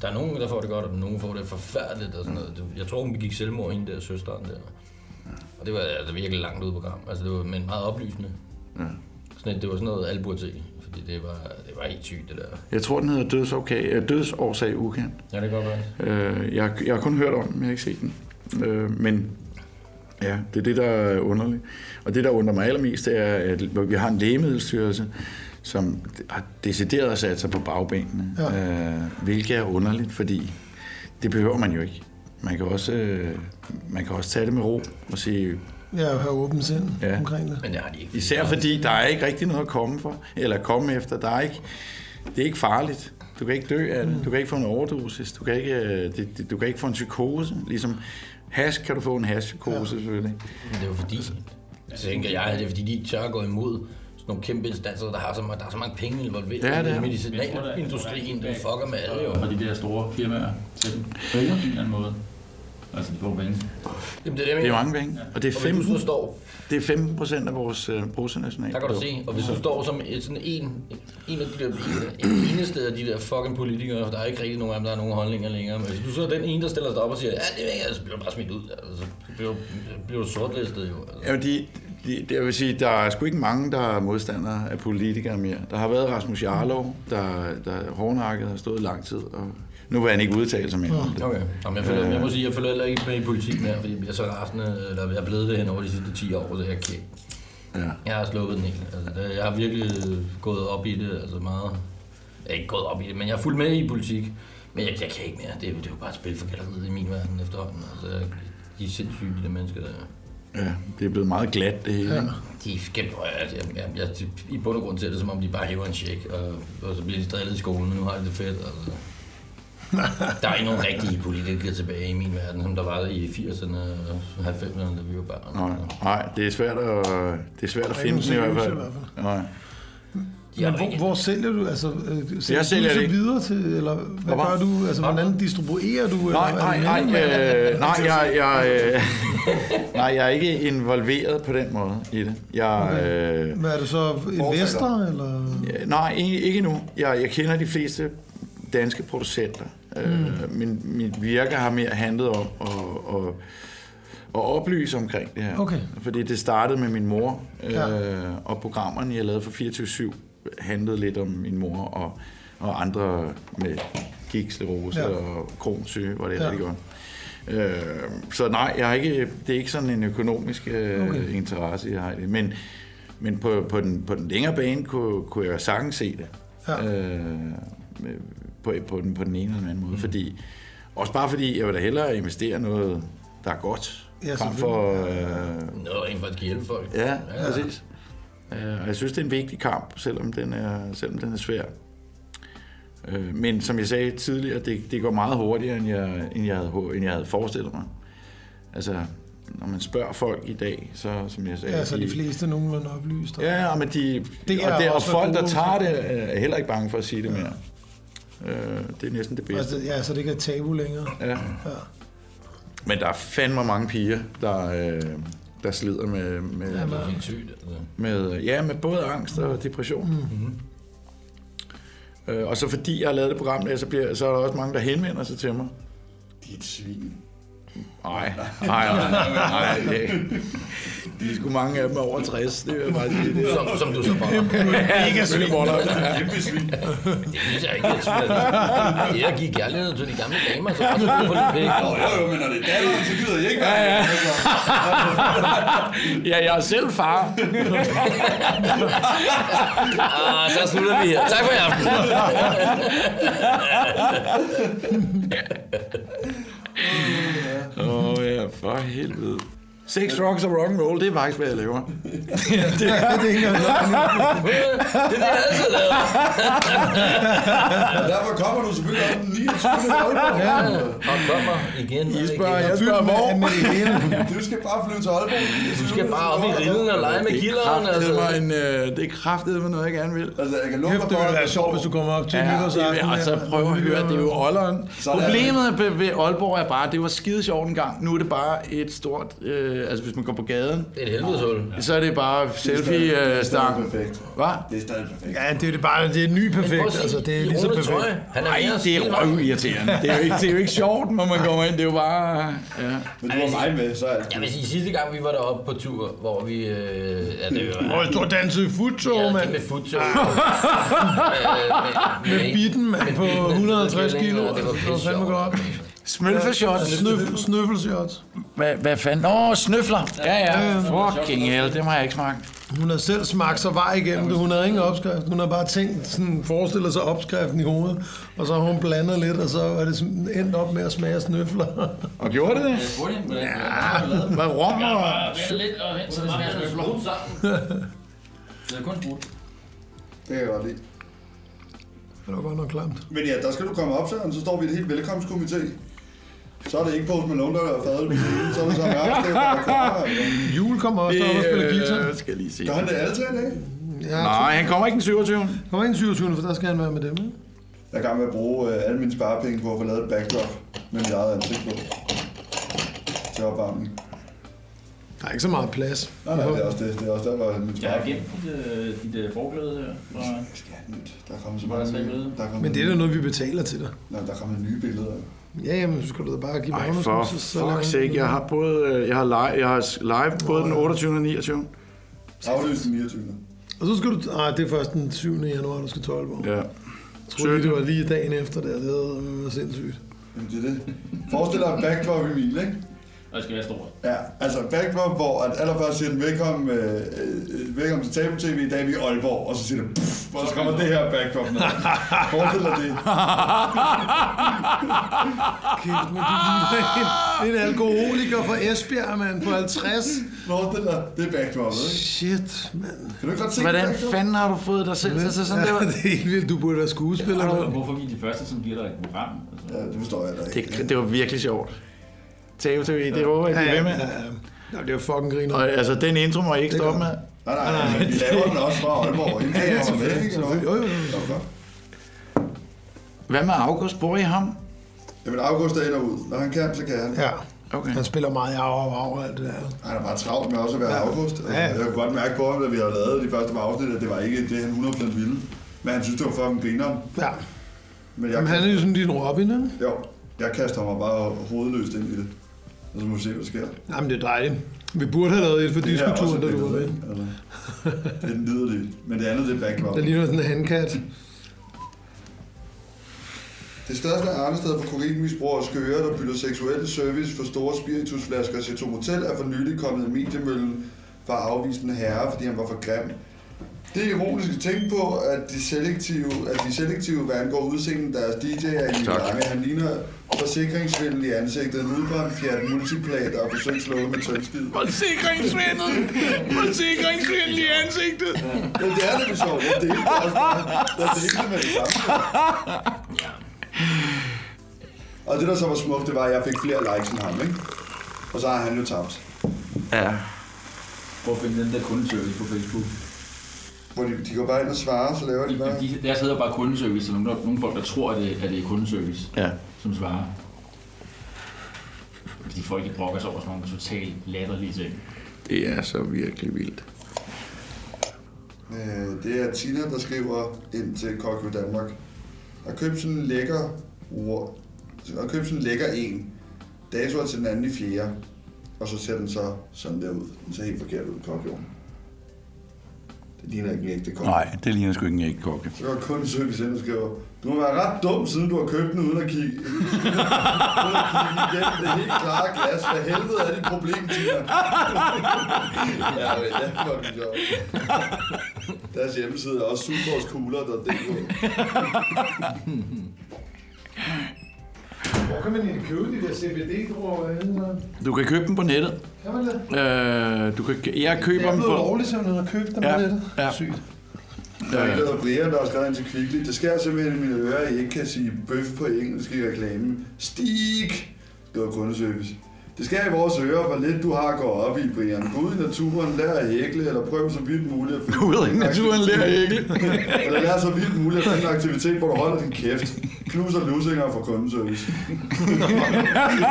der er nogen, der får det godt, og nogen får det forfærdeligt og sådan noget. Jeg tror, hun begik selvmord, hende der søsteren der. Og det var altså virkelig langt ud på program. Altså det var men meget oplysende. Ja. Sådan, et- det var sådan noget, se. Fordi det var, det var helt sygt, det der. Jeg tror, den hedder dødsårsag, øh, dødsårsag ukendt. Ja, det kan godt være. Øh, jeg, jeg har kun hørt om den, men jeg har ikke set den. Øh, men ja, det er det, der er underligt. Og det, der undrer mig allermest, det er, at vi har en lægemiddelstyrelse, som har decideret sat sig på bagbenene. Ja. Øh, hvilket er underligt, fordi det behøver man jo ikke. Man kan også, øh, man kan også tage det med ro og sige, Ja, og have åbent sind Ja. omkring det. Men det har de ikke. Især fordi der er ikke rigtig noget at komme for, eller komme efter. Der er ikke, det er ikke farligt. Du kan ikke dø af det. Du kan ikke få en overdosis. Du kan ikke, øh, det, det, du kan ikke få en psykose. Ligesom hash kan du få en hashpsykose, ja. selvfølgelig. Men det er jo fordi, så tænker jeg, at det er fordi, de tør at gå imod nogle kæmpe instanser, der har så, meget, der er så mange penge involveret. Ja, det er. Medicinalindustrien, den fucker med alle jo. Og de der store firmaer til dem. På en eller anden måde. Altså, de får penge. Jamen, det er det, Det er mange penge. Og det er Og hvis du 15, så står, det er 15 procent af vores øh, bruttonationale. der kan du se, og hvis du står som et, sådan en, en af de der, en eneste af de der fucking politikere, der er ikke rigtig nogen af dem, der har nogen holdninger længere, men hvis du så er den ene, der stiller sig op og siger, ja, det ved jeg, så bliver du bare smidt ud, altså, så bliver, bliver du sortlistet jo. Altså. Ja, de, det, jeg vil sige, der er sgu ikke mange, der er modstandere af politikere mere. Der har været Rasmus Jarlov, der, der hårdnakket har stået lang tid, og nu vil han ikke udtale sig mere om det. Okay. Jamen, jeg, følger, jeg må sige, jeg følger heller ikke med i politik mere, fordi jeg er så rasende, eller jeg er blevet det hen over de sidste 10 år, så jeg er kæk. Ja. Jeg har sluppet den helt. Altså, det, jeg har virkelig gået op i det, altså meget. Jeg er ikke gået op i det, men jeg er fuldt med i politik. Men jeg, jeg kan ikke mere. Det er, jo- det er jo bare et spil for galleriet i min verden efterhånden. Altså, de er sindssyge, de der mennesker der. Ja, det er blevet meget glat, det hele. Ja. De er skæmt jeg, jeg, jeg, jeg, I bund og grund ser det, som om de bare hæver en check, og, og så bliver de drillet i skolen, men nu har de det fedt. Altså. Der er ikke nogen rigtige politikere tilbage i min verden, som der var i 80'erne og 90'erne, da vi var børn. Nej, nej, det er svært at, det er svært at finde i hvert fald. seriøse Nej. Men hvor, hvor sælger du? Altså, øh, sælger Jeg sælger du så det videre til, eller hvad Hvad? gør du? Altså, hvordan distribuerer du? Nej, eller, nej, nej, det øh, nej, jeg, jeg, øh, nej, jeg er ikke involveret på den måde i det. Jeg, Okay. øh, Men er du så investor, eller? Ja, Nej, ikke, nu. Jeg, jeg kender de fleste danske producenter. Mm. Øh, min, mit virke har mere handlet om at, at, at oplyse omkring det her. Okay. Fordi det startede med min mor, Ja. øh, og programmerne, jeg lavede for 24-7, handlede lidt om min mor og, og andre med gigsklerose Ja. og kronsyge, hvor det er Ja. rigtig godt. Øh, så nej, jeg har ikke, det er ikke sådan en økonomisk øh, Okay. interesse, jeg har i det. Men, men på, på, den, på den længere bane kunne, kunne jeg sagtens se det. Ja. Øh, på, på, den, på den ene eller den anden måde. Mm. Fordi, også bare fordi, jeg vil da hellere investere noget, der er godt. Ja, frem for, øh, Noget rent faktisk hjælpe folk. ja, ja, præcis. Øh, og jeg synes, det er en vigtig kamp, selvom den er, selvom den er svær. Øh, men som jeg sagde tidligere, det, det går meget hurtigere, end jeg, end, jeg havde, end jeg havde forestillet mig. Altså, når man spørger folk i dag, så som jeg sagde... Ja, så de fleste er nogenlunde oplyst. Ja, men de, Det er og, det, og folk, der tager det, er heller ikke bange for at sige det mere. Øh, det er næsten det bedste. Altså, ja, så det ikke er tabu længere. Ja. Ja. Men der er fandme mange piger, der, øh, der slider med, med, Det er helt sygt. Med, ja, med både angst og depression. Mm-hmm. Øh, og så fordi jeg har lavet det program der, så, bliver, så er der også mange, der henvender sig til mig. Dit svin. Nej, nej, nej, nej. Det, de er sgu mange af dem er over 60, det vil jeg bare sige. Det er, Som, som du så bare... Mega svin. Det synes jeg ikke, jeg tvivler. Det er at give kærlighed til de gamle damer, så også brug for lidt penge. Jo, jo, men når det er datteren, så gider jeg ikke ja, ja. Ja, jeg er selv far. Ah, så slutter vi her. Tak for i aften. For helvede. Sex, drugs og rock and roll, det er faktisk, hvad jeg laver. ja, det, det er ikke engang løgn. Det er det, jeg altid laver. Derfor kommer du selvfølgelig op den 29. Aalborg. Ja. Og kommer igen og I spørger, igen. jeg spørger, hvor? Det. Du skal bare flyve til Aalborg. Du skal bare op i rillen og lege med kilderen. Det Altså. er en, øh, det er kraftedet med noget, jeg gerne vil. Altså, jeg kan Kæft, dig det for, ville være sjovt, hvis du kommer op til Ja, nytårsaften. og så prøv at høre, det er jo Olleren. Er det. Problemet ved- ved Aalborg er bare, det var skide sjovt en gang. Nu er det bare et stort, øh, altså hvis man går på gaden, Det er et helvedeshul. så er det bare selfie-stang. perfekt. Hvad? Det er stadig perfekt. Ja, det er det bare, det er ny perfekt, altså, det er lige så perfekt. Han er mere det er røvirriterende. Det er, jo ikke, det er jo ikke sjovt, når man kommer ind. Det er jo bare... Ja. Men du har mig med, så er det. Jeg vil sige, sidste gang vi var deroppe på tur, hvor vi... Øh, ja, det var... Hvor du dansede i futsal, Ja, mand. det med futsal. Med bitten, mand, på 150 kilo. Det var var fandme godt. Smølfeshots. Snøf, snøffelshots. Hvad, hvad fanden? Åh, oh, snøfler. Ja, ja. Fucking hell, det har jeg ikke smagt. Hun har selv smagt sig vej igennem det. Hun havde ingen opskrift. Hun har bare tænkt, sådan, forestillet sig opskriften i hovedet. Og så har hun blandet lidt, og så er det endt op med at smage snøfler. Og gjorde det det? Lavet. Hvad rom og... lidt og hen, så det smager sammen. Det er kun brudt. Det jeg godt lide. Det var godt nok klamt. Men ja, der skal du komme op, Søren. Så står vi i et helt velkomstkomité. Så er det ikke Post Malone, der har fadet med tiden. Så er det så det er bare Jul kommer også og spiller guitar. øh, skal jeg lige se. Gør han det alle tre dage? Ja, Nej, han kommer ikke den 27. kommer ikke en 27. for der skal han være med dem. ikke? Jeg er i gang med at bruge øh, alle mine sparepenge på at få lavet et backdrop med mit eget ansigt på. Til opvarmning. Der er ikke så meget plads. Nej, nej, det er også det. Det er også der, hvor min Jeg har gemt dit, øh, dit øh, forklæde her. Fra, Jeg skal have nyt. Der er kommet så mange tre nye. Der er kommet Men det er da noget, vi betaler til dig. Nej, der er kommet nye billeder. Ja, jamen, så skal du da bare give Ej, Magnus. for så- så fuck's sake. Jeg har både... øh, Jeg har live, jeg har live både den 28. og 29. Aflyst den 29. Og så skal du... Nej, det er først den 7. januar, du skal til Aalborg. Ja. Jeg troede lige, det var lige dagen efter der. Det havde været sindssygt. Jamen, det er det. Forestil dig backdrop i Emil, ikke? Og det skal være stort. Ja, altså backdrop, hvor at allerførst siger den velkommen, øh, øh, velkommen til Tabu TV, i dag er vi i Aalborg, og så siger det, puff, og så kommer det her backdrop ned. Forestil dig det. Kæft, men du ligner en, en alkoholiker fra Esbjerg, mand, på 50. Forestil dig, det er backdroppet, ikke? Shit, mand. Kan du ikke godt se Hvordan backdrop? fanden har du fået dig selv til så sådan Ja, der? det er helt vildt. Du burde være skuespiller. Mand. hvorfor vi er de første, som giver dig et program? Altså, Ja, det forstår jeg da ikke. Det, det var virkelig sjovt. Tabe TV, det håber jeg, de er ved med. ja. Nå, det er jo fucking griner. Og altså, den intro må jeg ikke stoppe med. Nej, nej, nej, men vi laver den også fra Aalborg. Inden Ja, ja, kommer med, ikke? selvfølgelig. Jo, jo, jo. Hvad med August? Bor I ham? Jamen, August er ind og ud. Når han kan, så kan han. Ja, Okay. han spiller meget af og af og alt det der. Han er bare travlt med også at være Ja. August. Altså, Ja. Jeg kunne godt mærke på ham, da vi havde lavet de første par afsnit, at det var ikke det, han 100% ville. Men han synes, det var fucking grineren. Ja, Men jeg, Jamen, han er jo sådan din Robin, ikke? Jo, jeg kaster mig bare hovedløst ind i det. Og så må vi se, hvad der sker. Jamen, det er dejligt. Vi burde have lavet et for Det diskoturen, da du var med. Altså, det er den liderlige. Men det andet, det er backdrop. Der ligner sådan en handkat. Det største arnested for kokainmisbrugere og skøre, der bytter seksuel service for store spiritusflasker til Motel, er for nylig kommet i mediemøllen for at afvise en herre, fordi han var for grim. Det er ironisk at tænke på, at de selektive, at de selektive hvad angår udseendet deres DJ er i lange. Han ligner forsikringsvindel i ansigtet, en udbrændt Fiat Multiplat og forsøgt slået med tømskid. Forsikringsvindel! Forsikringsvindel i ansigtet! Ja, det er lidt sjovt. Jeg delte det også. Jeg delte det med det samme. Og det, der så var smukt, det var, at jeg fik flere likes end ham, ikke? Og så har han jo tabt. Ja. Prøv at finde den der kundeservice på Facebook. Hvor de, de går bare ind og svarer, så laver de bare... De, deres hedder bare kundeservice, og nogle, nogle folk, der tror, at det, at det er kundeservice, Ja. som svarer. Fordi folk ikke brokker sig over sådan nogle totalt latterlige ting. Det er så virkelig vildt. Øh, det er Tina, der skriver ind til Kokyo Danmark. Har købt sådan en lækker... ord- Har købt sådan en lækker en. Dato er til den anden i fjerde. Og så ser den så sådan der ud. Den ser helt forkert ud, Kokyo. Det ligner ikke en ægte Kokyo. Nej, det ligner sgu ikke en ægge kokke. Så går kun service og skriver, du må være ret dum, siden du har købt den uden at kigge, uden at kigge igennem det helt klare glas. Hvad helvede er dit problem, Tina? ja, men det er godt sjovt. Deres hjemmeside er også superskugler.dk. Hvor kan man egentlig købe de der CBD-druer? Du kan købe dem på nettet. Kan man det? Øh, du kan, jeg Det køber er dem blevet på... lovligt simpelthen at købe dem Ja, på nettet. ja. Sygt. Der er en, der hedder Brian, der har skrevet ind til Kvickly. Det sker simpelthen i mine ører, at I ikke kan sige bøf på engelsk i reklamen. Stig! Det var kundeservice. Det sker i vores ører, hvor lidt du har at gå op i, Brian. Gå ud i naturen, lær at hækle, eller prøv så vidt muligt at finde Gå ud i naturen, lær at hækle. eller lær så vidt muligt at finde en aktivitet, hvor du holder din kæft. Knus og lusinger for kundeservice.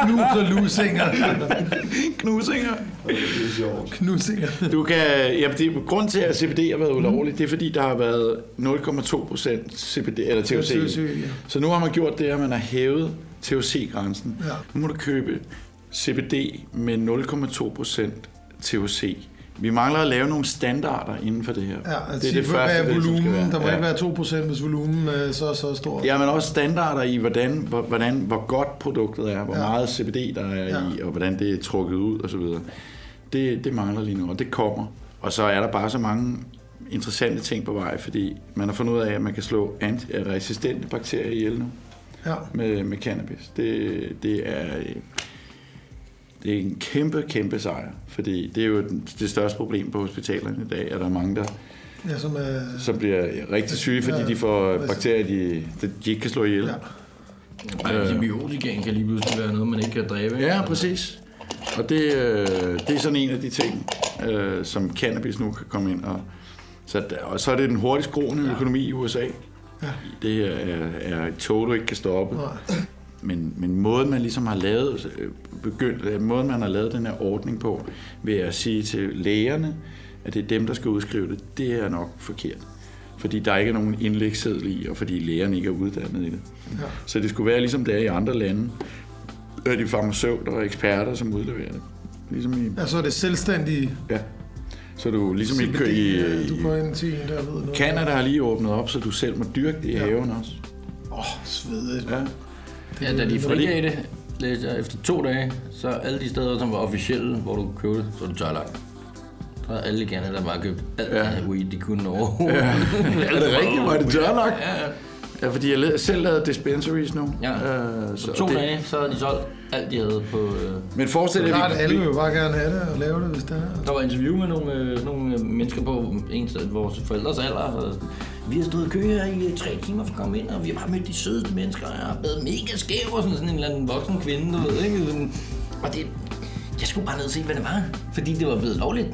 Knus og lusinger. Knusinger. Det er sjovt. Knusinger. Du kan, ja, det, grund til, at CBD har været ulovligt, det er fordi, der har været 0,2 procent CBD, eller THC. THC, ja. Så nu har man gjort det, at man har hævet THC-grænsen. Ja. Nu må du købe CBD med 0,2 procent THC. Vi mangler at lave nogle standarder inden for det her. Ja, altså det er det første, hvad er det ligesom volumen? være. Der må Ja. ikke være 2% hvis volumen er så så stor. Ja, men også standarder i, hvordan, hvor- hvordan, hvor godt produktet er, hvor Ja. meget CBD der er Ja. i, og hvordan det er trukket ud osv. Det, det mangler lige nu, og det kommer. Og så er der bare så mange interessante ting på vej, fordi man har fundet ud af, at man kan slå resistente bakterier ihjel nu Ja. med, med cannabis. Det, det er... Det er en kæmpe, kæmpe sejr, fordi det er jo det største problem på hospitalerne i dag, at der er mange, der, Ja, som er... som bliver rigtig syge, fordi de får bakterier, de, de ikke kan slå ihjel. Ja. Øh. Antibiotikaen kan lige pludselig være noget, man ikke kan dræbe. Ja, præcis. Og det, øh, det er sådan en af de ting, øh, som cannabis nu kan komme ind. Og så, og så er det den hurtigst groende økonomi i USA. Ja. Det er, er et tog, du ikke kan stoppe. Nej. Men, men måden, man ligesom har lavet, øh, begyndt, øh, måden, man har lavet den her ordning på, ved at sige til lægerne, at det er dem, der skal udskrive det, det er nok forkert. Fordi der ikke er nogen indlægsseddel i, og fordi lægerne ikke er uddannet i det. Ja. Så det skulle være ligesom det er i andre lande. Der er de farmaceuter og eksperter, som udleverer det. Ligesom i... Ja, så er det selvstændige... Ja. Så du ligesom CBD, i, ja, i Du går ind til en, der ved noget. Canada har lige åbnet op, så du selv må dyrke det i haven også. Åh, oh, svedigt. Ja. Ja, da de frigav det, læste jeg, efter to dage, så alle de steder, som var officielle, hvor du kunne købe det, så var det tørlagt. Så havde alle i Canada bare købt alt Ja. weed, de kunne overhovedet. Ja. Er det rigtigt? Var det tørlagt? Ja, ja. Ja, fordi jeg selv lavede dispensaries nu. Ja. Øh, Så to det, dage, så havde de solgt alt, de havde på... Øh, Men forestil dig, at alle vi, vil jo bare gerne have det og lave det, hvis det er. Der var interview med nogle, øh, nogle øh, mennesker på en, vores forældres alder. Og vi har stået i kø her i øh, tre timer for at komme ind, og vi har bare mødt de sødeste mennesker, og jeg har været mega skæv, og sådan, sådan en eller anden voksen kvinde, du ved, ikke? Sådan, Og det, jeg skulle bare ned og se, hvad det var, fordi det var blevet lovligt.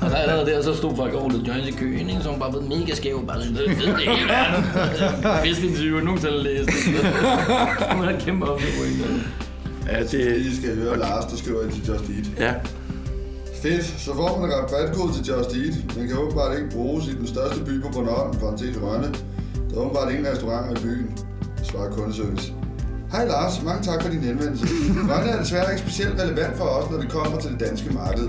Og der allerede der, så stod folk over lidt joints i køen, ikke? som bare blev mega skæv, bare synes, det er fedt, det hele verden. Bedste interview, jeg nogensinde har læst. Man har kæmpe op det point. Ja, det, I skal høre Lars, der skriver ind til Just Eat. ja, Fedt, så får man en rabatkode til Just Eat. Den kan åbenbart ikke bruges i den største by på Bornholm, parentes Rønne. Der er åbenbart ingen restauranter i byen, svarer kundeservice. Hej Lars, mange tak for din henvendelse. Rønne er desværre ikke specielt relevant for os, når det kommer til det danske marked.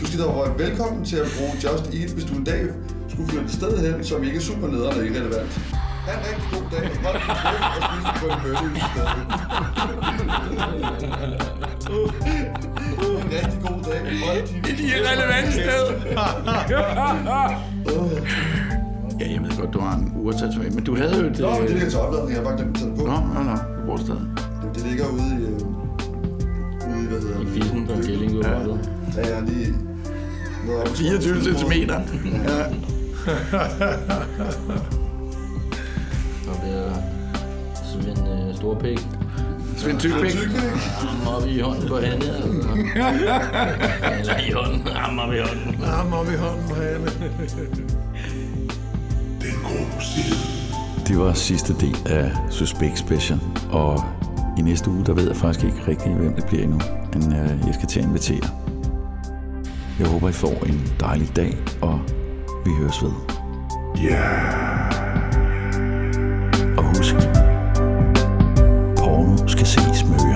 Du skal dog være velkommen til at bruge Just Eat, hvis du en dag skulle flytte et sted hen, som ikke er super nederen og irrelevant. Ha' en rigtig god dag. Hold din kæft og spis på en bøtte i stedet. En rigtig god dag. Hold din et irrelevant sted. ja, jeg ved godt, du har en urtatovering, men du havde jo et... Nå, men det ligger til opladning. Jeg har bare glemt at tage på. Nå, nå, nå. Hvor stadig? Det, det ligger ude i... Øh, ude i, hvad hedder I det? fissen på en kælling, du har Ja. ja. Jeg er lige... noget op- 24 cm. Ja. Og det er Svend øh, Storpæk. Svend. Tykbæk. Ham op i hånden på Hanne. Altså. Eller i hånden. Ham op i hånden. Arm op i hånden på Hanne. Den grå side. Det var sidste del af Suspect Special, og i næste uge, der ved jeg faktisk ikke rigtig, hvem det bliver endnu, men øh, jeg skal til at invitere. Jeg håber, I får en dejlig dag, og vi høres ved. Ja huske. porno skal ses med.